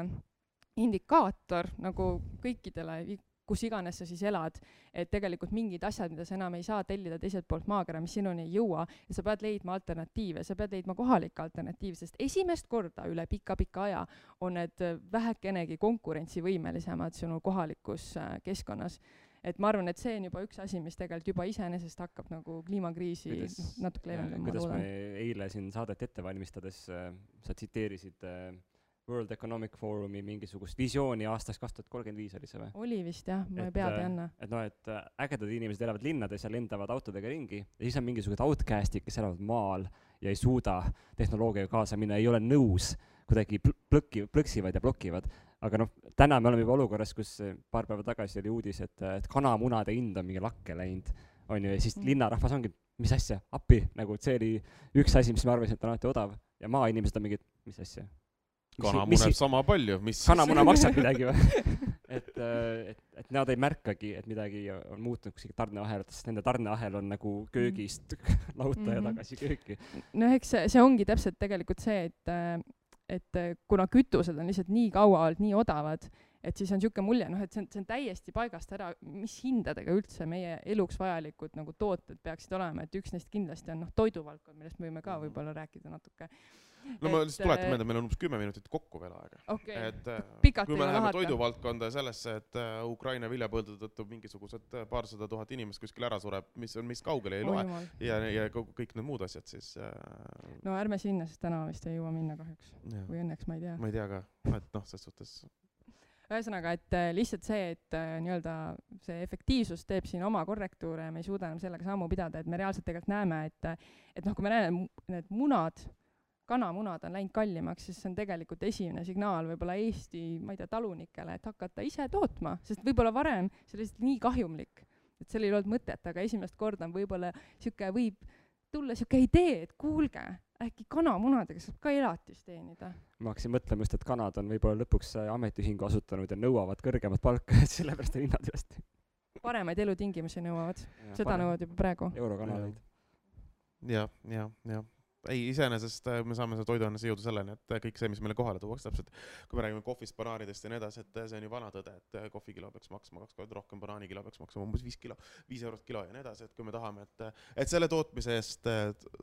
indikaator nagu kõikidele kus iganes sa siis elad, et tegelikult mingid asjad, mida sa enam ei saa tellida teiselt poolt maakera, mis sinuni ei jõua, ja sa pead leidma alternatiive, sa pead leidma kohalikke alternatiive, sest esimest korda üle pika-pika aja on need vähekenegi konkurentsivõimelisemad sinu kohalikus äh, keskkonnas et ma arvan, et see on juba üks asi, mis tegelikult juba iseenesest hakkab nagu kliimakriisi kuidas, natuke leevendama. kuidas me eile siin saadet ette valmistades äh,, sa tsiteerisid äh, World Economic Forumi mingisugust visiooni aastaks kaks tuhat kolmkümmend viis oli see või? oli vist jah, ma et, pead ei anna. et noh, et äh, ägedad inimesed elavad linnades ja lendavad autodega ringi ja siis on mingisugused outcast'id, kes elavad maal ja ei suuda tehnoloogiaga kaasa minna, ei ole nõus, kuidagi plõki, plõksivad ja blokivad. aga noh, täna me oleme juba olukorras, kus paar päeva tagasi oli uudis, et, et kanamunade hind on mingi lakke läinud on ju, ja siis Mm. linnarahvas ongi, mis asja, appi, nagu see oli üks asi, mis me arvasime, et on alati odav ja maainimesed on mingid, mis asja. Kana muneb sama palju, mis kanamuna maksab [LAUGHS] midagi või? et, et, et nad ei märkagi, et midagi on muutunud kuskil tarneahelates, sest nende tarneahel on nagu köögist [LAUGHS] lauta ja Mhm. tagasi kööki. no eks see, see ongi täpselt tegelikult see, et, et kuna kütused on lihtsalt nii kaua olnud nii odavad, et siis on niisugune mulje, noh, et see on, see on täiesti paigast ära, mis hindadega üldse meie eluks vajalikud nagu tooted peaksid olema, et üks neist kindlasti on noh, toiduvaldkond, millest me võime ka võib-olla rääkida natuke. No ma lihtsalt tuletan meelde, meil on umbes kümme minutit kokku veel aega. okay., et äh, Pikalt kui me läheme toiduvaldkonda ja sellesse, et äh, Ukraina viljapõldude tõttu mingisugused äh, paarsada tuhat inimest kuskil ära sureb, mis on meist kaugel ei loe jumal. ja, ja kõik need muud asjad, siis äh, no ärme sinna, sest täna vist ei jõua minna kahjuks jah. või õnneks, ma ei tea. ma ei tea ka, et noh, selles suhtes ühesõnaga, et äh, lihtsalt see, et äh, nii-öelda see efektiivsus teeb siin oma korrektuure ja me ei suuda enam sellega sammu pidada, et me reaalselt tegelikult näeme, et et noh, kui me näeme need munad, kanamunad on läinud kallimaks, siis see on tegelikult esimene signaal võib-olla Eesti, ma ei tea, talunikele, et hakata ise tootma, sest võib-olla varem see oli lihtsalt nii kahjumlik, et sellel ei olnud mõtet, aga esimest korda on võib-olla niisugune, võib tulla niisugune idee, et kuulge, äkki kanamunadega saab ka elatist teenida ma hakkasin mõtlema just, et kanad on võib-olla lõpuks äh, ametiühingu asutanud ja nõuavad kõrgemat palka, et sellepärast on hinnad üles paremaid elutingimusi nõuavad, seda Parem- nõuavad juba praegu. eurokanaleid. jah, jah, jah ei, iseenesest äh, me saame selle toiduainese jõuda selleni, et äh, kõik see, mis meile kohale tuuakse, täpselt kui me räägime kohvist, banaaridest ja nii edasi, et äh, see on ju vana tõde, et kohvikilo peaks maksma kaks korda rohkem, banaanikilo peaks maksma umbes viis kilo, viis eurot kilo ja nii edasi, et kui me tahame, et et selle tootmise eest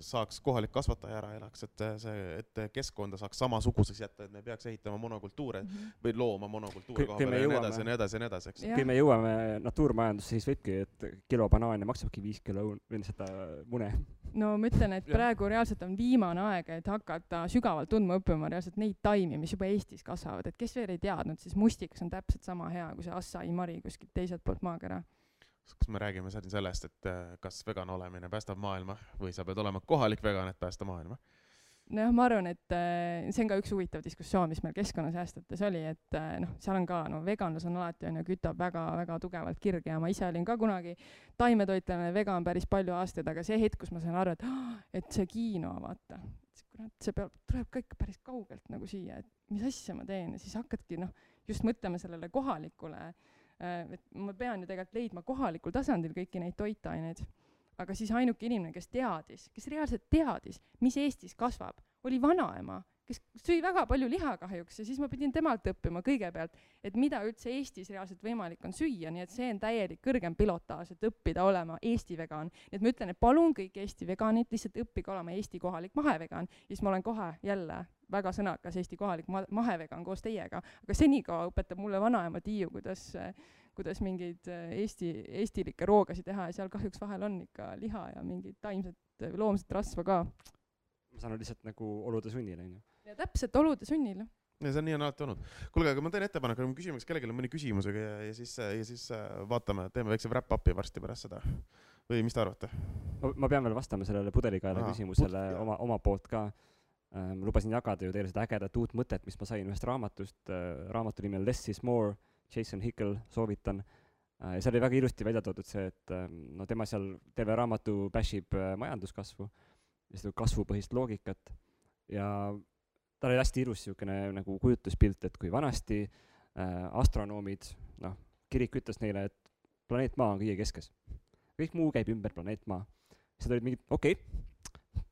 saaks kohalik kasvataja ära elaks, et see, et keskkonda saaks samasuguseks jätta, et me peaks ehitama monokultuure või looma monokultuure koha peale ja nii edasi ja nii edasi ja nii edasi, eks. Kui me jõuame natuurmajandusse, siis võibki, et kilo banaane maksabki viis kilo seda mune. No ma ütlen, et praegu reaalselt on viimane aeg, et hakata sügavalt tundma õppima reaalselt neid taimi, mis juba Eestis kasvavad, et kes veel ei teadnud, siis mustikas on täpselt sama hea kui see assai mari kuskilt teiselt poolt maakera. kas me räägime siin sellest, et äh, kas vegan olemine päästab maailma või sa pead olema kohalik vegan, et päästa maailma? nojah, ma arvan, et äh, see on ka üks huvitav diskussioon, mis meil keskkonnasäästjates oli, et äh, noh, seal on ka, no veganlus on alati on ju, kütab väga-väga tugevalt kirge ja ma ise olin ka kunagi taimetoitlane vegan päris palju aastaid, aga see hetk, kus ma sain aru, et et see kino, vaata, kurat, see peab, tuleb ka ikka päris kaugelt nagu siia, et mis asja ma teen ja siis hakkadki noh, just mõtlema sellele kohalikule, et ma pean ju tegelikult leidma kohalikul tasandil kõiki neid toitaineid aga siis ainuke inimene, kes teadis, kes reaalselt teadis, mis Eestis kasvab, oli vanaema, kes sõi väga palju liha kahjuks ja siis ma pidin temalt õppima kõigepealt, et mida üldse Eestis reaalselt võimalik on süüa, nii et see on täielik kõrgem pilotaaž, et õppida olema Eesti vegan. nii et ma ütlen, et palun kõik Eesti veganid lihtsalt õppige olema Eesti kohalik mahevegan siis ma olen kohe jälle väga sõnakas Eesti kohalik ma- mahevegan koos teiega, aga senikaua õpetab mulle vanaema Tiiu, kuidas kuidas mingeid äh, Eesti, eestilikke roogasid teha ja seal kahjuks vahel on ikka liha ja mingit taimset loomset rasva ka. ma saan aru lihtsalt nagu olude sunnil onju. Ja täpselt olude sunnil. ja see on nii on alati olnud. kuulge, aga ma teen ettepaneku, me küsime, kas kellelgi on mõni küsimus ja, ja siis, ja siis äh, vaatame, teeme väikse wrap-up'i varsti pärast seda. või mis te arvate? ma pean veel vastama sellele pudelikaela küsimusele pudel- oma, oma poolt ka. ma lubasin jagada ju teile seda ägedat uut mõtet, mis ma sain ühest raamatust, raamatu nimi on Less is more, Jason Hickel, soovitan. ja seal oli väga ilusti välja toodud see, et ähm, no tema seal terve raamatu bashib äh, majanduskasvu ja seda kasvupõhist loogikat ja tal oli hästi ilus niisugune nagu kujutluspilt, et kui vanasti äh, astronoomid, noh, kirik ütles neile, et planeet Maa on kõige keskes. kõik muu käib ümber planeet Maa. siis nad olid mingid, okei okay,,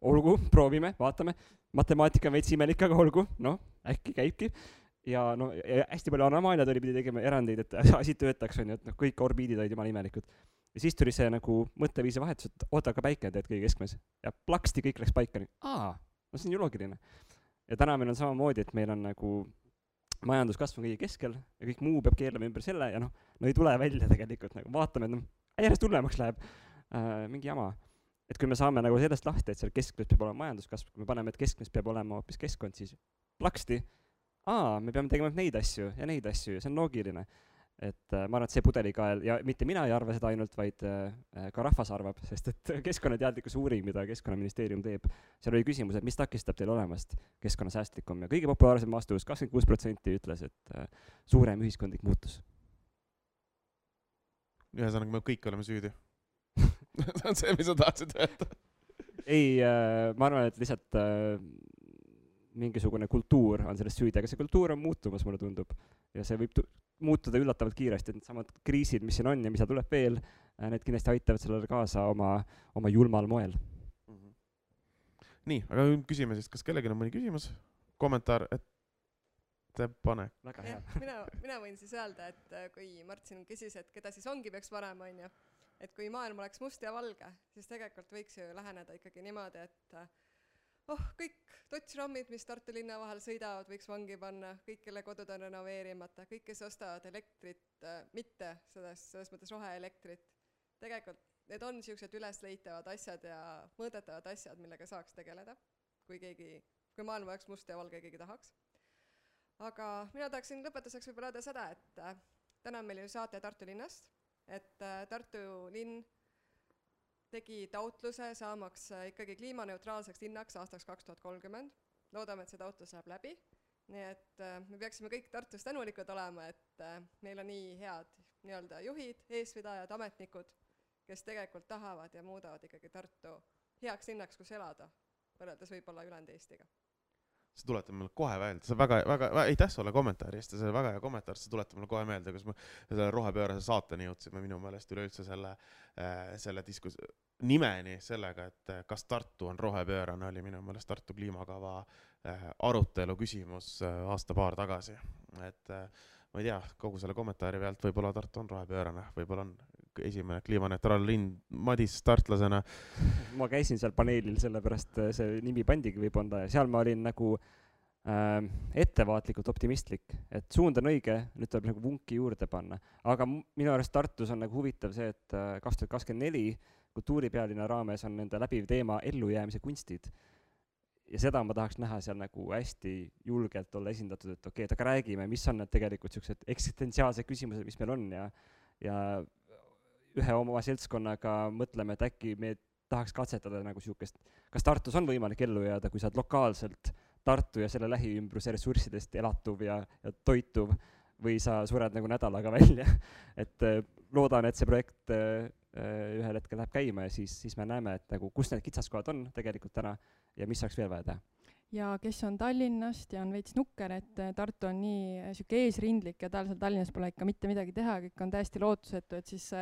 olgu, proovime, vaatame, matemaatika on veits imelik, aga olgu, noh, äkki käibki. ja no ja hästi palju anomaaliaid oli, pidi tegema erandeid, et [LAUGHS] asi töötaks, onju, et noh, kõik orbiidid olid jumala imelikud. ja siis tuli see nagu mõtteviisi vahetus, et oota, aga päike on tegelikult kõige keskmes. ja plaksti kõik läks paika, aa, no see on ju loogiline. Ja täna meil on samamoodi, et meil on nagu majanduskasv on kõige keskel ja kõik muu peab keerlema ümber selle ja noh, no ei tule välja tegelikult nagu vaatame, et noh, järjest hullemaks läheb äh,, mingi jama. et kui me saame nagu sellest lahti, et seal keskmes peab olema majanduskasv, kui me paneme, et keskmes peab olema hoopis keskkond, siis plaksti, aa, me peame tegema neid asju ja neid asju ja see on loogiline. Et äh, ma arvan, et see pudelikael ja mitte mina ei arva seda ainult, vaid äh, ka rahvas arvab, [LAUGHS] sest et keskkonnateadlikkuse uuring, mida Keskkonnaministeerium teeb, seal oli küsimus, et mis takistab teil olemast keskkonnasäästlikum ja kõige populaarsem vastus, kakskümmend kuus protsenti ütles, et äh, suurem ühiskondlik muutus. ühesõnaga, me kõik oleme süüdi. [LAUGHS] see on see, mis sa tahtsid öelda. ei ma arvan, et lihtsalt mingisugune kultuur on selles süüdi, aga see kultuur on muutumas, mulle tundub. ja see võib muutuda üllatavalt kiiresti, et needsamad kriisid, mis siin on ja mida tuleb veel, need kindlasti aitavad sellele kaasa oma, oma julmal moel. nii, aga nüüd küsime siis, kas kellelgi on mõni küsimus, kommentaar, ettepanek? väga hea jah, [LAUGHS] mina, mina võin siis öelda, et äh, kui Mart siin küsis, et keda siis vangi peaks panema, onju, et kui maailm oleks must ja valge, siis tegelikult võiks ju läheneda ikkagi niimoodi, et äh, oh, kõik totsrammid, mis Tartu linna vahel sõidavad, võiks vangi panna, kõik, kelle kodud on renoveerimata, kõik, kes ostavad elektrit äh,, mitte selles, selles mõttes roheelektrit, tegelikult need on niisugused ülesleitavad asjad ja mõõdetavad asjad, millega saaks tegeleda, kui keegi, kui maailm oleks must ja valge, keegi tahaks. Aga mina tahaksin lõpetuseks võib-olla öelda seda, et äh, täna on meil ju saate Tartu linnast, et äh, Tartu linn tegi taotluse saamaks äh, ikkagi kliimaneutraalseks linnaks aastaks kaks tuhat kolmkümmend. loodame, et see taotlus läheb läbi. nii et äh, me peaksime kõik Tartus tänulikud olema, et äh, meil on nii head nii-öelda juhid, eestvedajad, ametnikud, kes tegelikult tahavad ja muudavad ikkagi Tartu heaks linnaks, kus elada, võrreldes võib-olla ülejäänud Eestiga. See tuletab mulle kohe meelde, see väga, väga, aitäh sulle kommentaari eest ja see on väga hea kommentaar, see tuletab mulle kohe meelde, kus me selle rohepöörase saateni jõudsime minu meelest üleüldse selle, selle diskus-, nimeni sellega, et äh, kas Tartu on rohepöörane, oli minu meelest Tartu kliimakava äh, arutelu küsimus äh, aasta-paar tagasi. et äh, ma ei tea, kogu selle kommentaari pealt võib-olla Tartu on rohepöörane, võib-olla on esimene kliimaneutraalne linn Madis startlasena ma käisin seal paneelil, sellepärast äh, see nimi pandigi võib-olla ja seal ma olin nagu äh, ettevaatlikult optimistlik, et suund on õige, nüüd tuleb nagu vunki juurde panna. aga minu arust Tartus on nagu huvitav see, et kaks tuhat kakskümmend neli kultuuripealinna raames on nende läbiv teema ellujäämise kunstid. ja seda ma tahaks näha seal nagu hästi julgelt olla esindatud, et okei okay,, et aga räägime, mis on need tegelikult siuksed eksistentsiaalsed küsimused, mis meil on ja, ja ühe oma seltskonnaga mõtleme, et äkki me tahaks katsetada nagu siukest, kas Tartus on võimalik ellu jääda, kui sa oled lokaalselt Tartu ja selle lähiümbruse ressurssidest elatuv ja, ja toituv või sa sured nagu nädalaga [LAUGHS] välja. et äh, loodan, et see projekt äh, äh, ühel hetkel läheb käima ja siis, siis me näeme, et nagu kus need kitsaskohad on tegelikult täna ja mis oleks veel vaja teha. ja kes on Tallinnast ja on veits nukker, et Tartu on nii sihuke eesrindlik ja tal seal Tallinnas pole ikka mitte midagi teha, kõik on täiesti lootusetu, et siis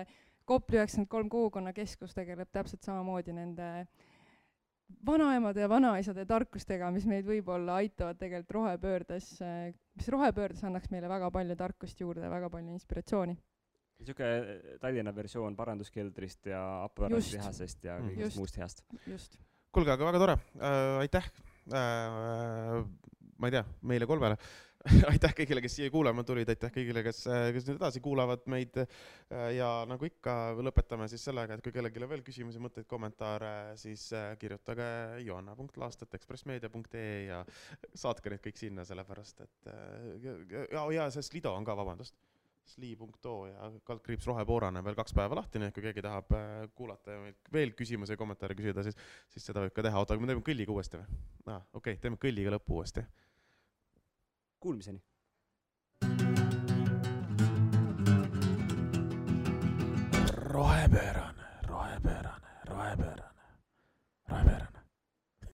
Kopli üheksakümmend kolm kogukonnakeskus tegeleb täpselt samamoodi nende vanaemade ja vanaisade tarkustega, mis meid võib-olla aitavad tegelikult rohepöördes, mis rohepöördes annaks meile väga palju tarkust juurde, väga palju inspiratsiooni. niisugune Tallinna versioon paranduskeldrist ja aparaaditehasest ja Mhm. kõigest Just. muust heast. just. kuulge, aga väga tore äh,, aitäh äh,, ma ei tea, meile kolmele [LAUGHS] aitäh kõigile, kes siia kuulama tulid, aitäh kõigile, kes, kes nüüd edasi kuulavad meid ja nagu ikka, lõpetame siis sellega, et kui kellelgi on veel küsimusi, mõtteid, kommentaare, siis äh, kirjutage joanna.laastet.ekspressmeedia.ee ja saatke need kõik sinna, sellepärast et äh, ja, ja see Slido on ka, vabandust sli.oo ja kaldkriips rohepoorane veel kaks päeva lahti, nii et kui keegi tahab äh, kuulata ja meilt veel küsimusi ja kommentaare küsida, siis siis seda võib ka teha, oota, aga me teeme kõlliga uuesti või? aa, okei okay,, teeme kõlliga lõppu uuesti. Kuulmiseni! rohepöörane, rohepöörane, rohepöörane, rohepöörane.